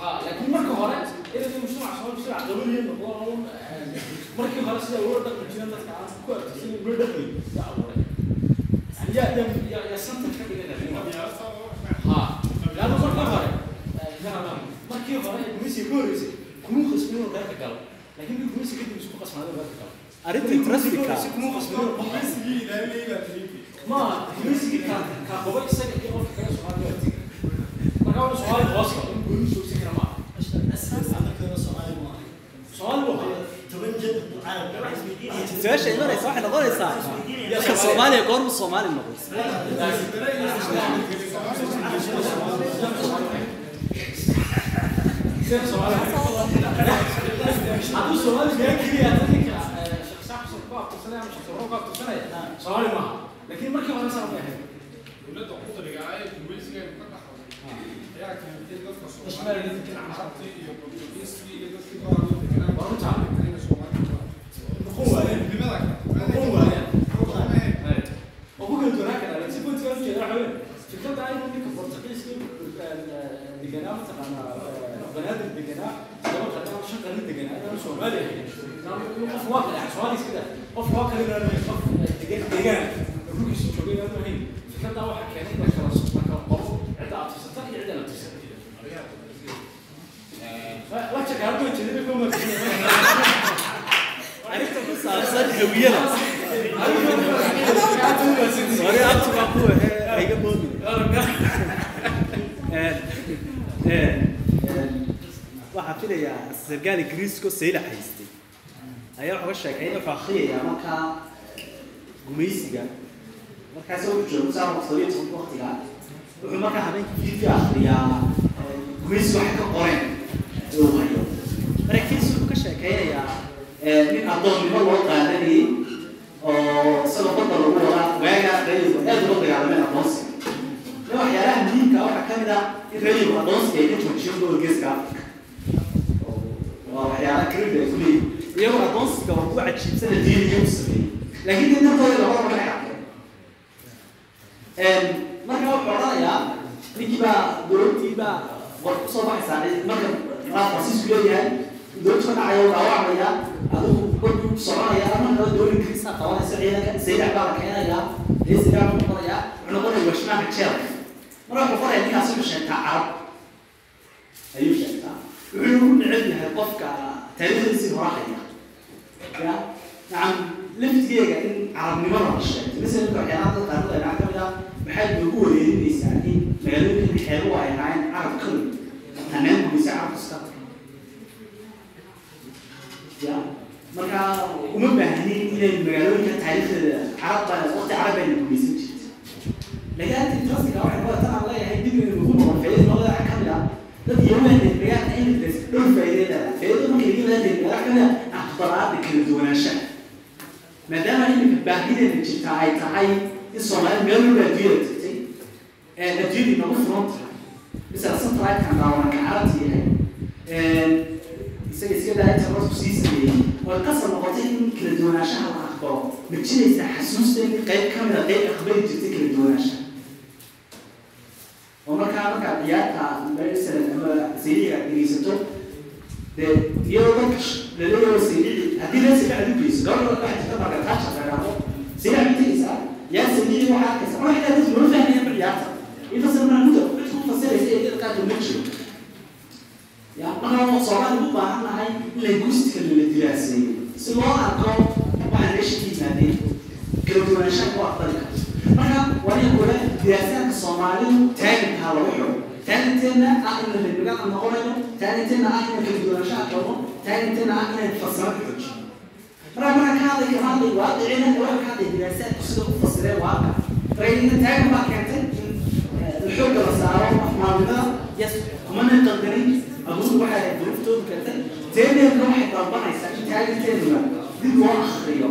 Ha laakiin marka hore inay mujtamac soo mujtamac qabaliya noqdo oon markii hore sida uga dhaqmi jireen dadka aan ku arkisin uga dhaqmi yaa abuuray yani yaa yaa yaa yaa santa ka dhigana ha. Laana markii hore yaa markii hore gumeysiga ka horreysay kuma qasbin inuu reerka galo laakiin mid gumeysiga kadib isku qasnaaday reerka galo arrinta trafficka kuma qasbin ma gumeysigii kaa kaa qobay isaga iyo qofka kale soomaaliya marka waa soomaali hoos galo in gooni kara maaha soomaali buu ahaa su'aasha imanaysa waxay noqonaysaa marka soomaaliya goormu soomaali noqday Seen Soomaaliya. Hadduu Soomaali meel keliya dadka ku soo ku abtirsanaya ama shaqsi ku abtirsanaya Soomaali maaha. Laakiin markii hore saa ma ahayn. dowladda qudriga ah ee gumaysiga ka dhaxday ayaa keentay dadka Soomaaliyeed dadka carabta iyo Portugiiska iyo dadkii baa loo deganaa Waa runta. inay Soomaalidu Noqon waayeen. nimada Noqon waayeen. kale duwanaan karaa laakiin si ka jeeda waxa weeye fikradda aynu ninka Portugiiska deganaa mataqaanaa banaadir deganaa laba qadaan shan qarin deganaa inaan Soomaali ahayn qof waa kale Soomaali iska daa qof waa kale inaan ahayn qof degan degan ruugiisu joogay inaan ahayn fikradda waxa keenay in la kala la kala qoro cidda aad tirsata iyo cidda la tirsata la check out to the people arrinta ku saabsan hawiyada hore abti baa ku ahee iga boomi waxaa filayaa sargaal ingiriisko sayla haystay ayaa wuxuu ka sheekay wuxuu akriyayaa markaa gumaysiga markaas wuxuu joogo saa waqtiga waqtiga wuxuu markaa habeenkii fiidki akriyaa gumaysiga waxay ka qoreen ee uu wuxuu ka sheekeynayaa nin addoonnimo loo qaadanayay oo isagoo badda lagu wadaa waaga reeyigu aad uga dagaalameen addoonsiga in waxyaalaha muhiimka waxaa ka mid ah in reeyigu addoonsiga ay ka joojiyeen gobolka geeska waa waxyaalaha krimid ay ku leeyihiin iyagoo addoonsiga waa kuwa cajiibsana u baa war ku soo baxaysaa marka raa fransiisku leeyahay dowladda ka dhacaya waa dhaawacmaya adigu washmaanka jeelka marka wuxuu qoraya ninkaas wuxuu sheegtaa carab ayuu sheegtaa wuxuu ugu neceb yahay qofka taariikhdiisii hore haya ya nacam laftigeega in carabnimada la sheegto misal ninka waxyaalaha dad qaarkood ay ka mid maxaad noogu wareerinaysaa in magaalooyinka xeebuhu ay ahaayeen carab kali hanaan gurisa carab kasta? Ya uma baahnin inay magaalooyinka taariikhdeeda carab baa waqti carab bayna gumaysan jirta laakiin arrinta intrasiga waxay noqota tan leeyahay dib inaynu ku noqon noqda waxaa ka mid ah dad yahuuda magaalka inglis dhowr faa'iideeda faa'iidada marka laga mid ah aqbalaada kala duwanaanshaha maadaama iminka baahideena jirta ay tahay in soomaali meel walba adduunyada tagtay ee adduunyadii nagu furan tahay misal satellite-kan daawanka carabta yahay isaga iska daa inta rasku sii sameeyey oo qasab noqotay in kala duwanaanshaha la aqbalo ma jiraysaa xasuusta in qayb ka mid a qayb aqbali jirtay kala duwanaanshaha markaa markaa ciyaarta masalan ama saydiga dhegeysato dee iyadoo dadka laleeyaho saydici haddii lee saydic adu geyso gabadha waxaa jirta marka taasha dagaamo saydic ma tegeysaa yaa saydici waxaa arkaysa ma waxay dadku loo fahmaya ma ciyaarta infasir mana muda cid ku fasiraysa ee dadka qaarkood ma jiro ya markaa soomaali u baahan nahay in linguistica la diraaseeyo si loo arko waxaa meesha ka yimaadeen kala duwanaanshaha ku aqbali karto marka waniga kule diraasaadka soomaalidu taaginkaa lagu xiro taaginteenna ah in la lembigaan noqonayo taaginteenna ah in kala duwanaanshaha qabno taaginteenna ah inay farsamo ku xojiyo marka ka hadlay kama hadlay waaqicina waxa ka hadlay diraasaadku sida u fasireen waaqa marka taagin baa keentay in xoogga la saaro afmaalnimada yes. Kumana qaldanin abuur waxay duruftoodu keentay teeneedna waxay dalbanaysaa in taaginteenuna dib loo akriyo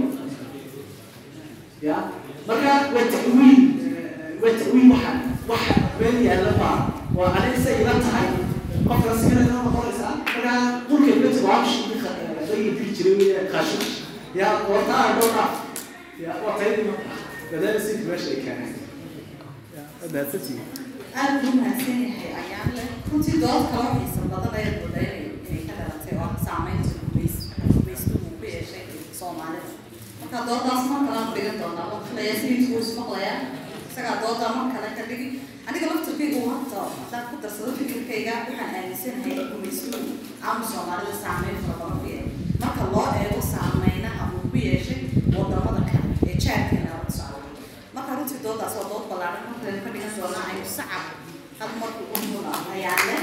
ya. Marka waa ta'wiil ta'wiil waxa waxa meel yaalla baa waa adigsa ila tahay qofka inoo noqonaysaa marka dhulka ibata waabshi laga diri jiray wey qaashin ya wataa dhowra ya waa taydi marka badaala si meesha ay keeneen mahadsantihiin aad buu mahadsan yahay ayaan leh runtii dood kala xiisa badan ayaad moodayna inay ka dhalatay oo saameynta gumays gumaystuhu ku yeeshay soomaalida marka doodaas mar kale aan dhigan doonaa waqtilayaa sayidku wuu ismaqlayaa isagaa doodaa mar kale ka dhigi aniga laftirkaygu hadda haddaan ku darsado fikirkayga waxaan aaminsanahay in gumaystuhu aanu soomaalida saameyn fara ku yeelay marka loo eego saameynaha uu ku yeeshay waddamada kale ee jaarkeena la socda marka runtii doodaas waa dood ballaaran markale ka dhigan doonaa aynu sacab hal marku u muna ayaale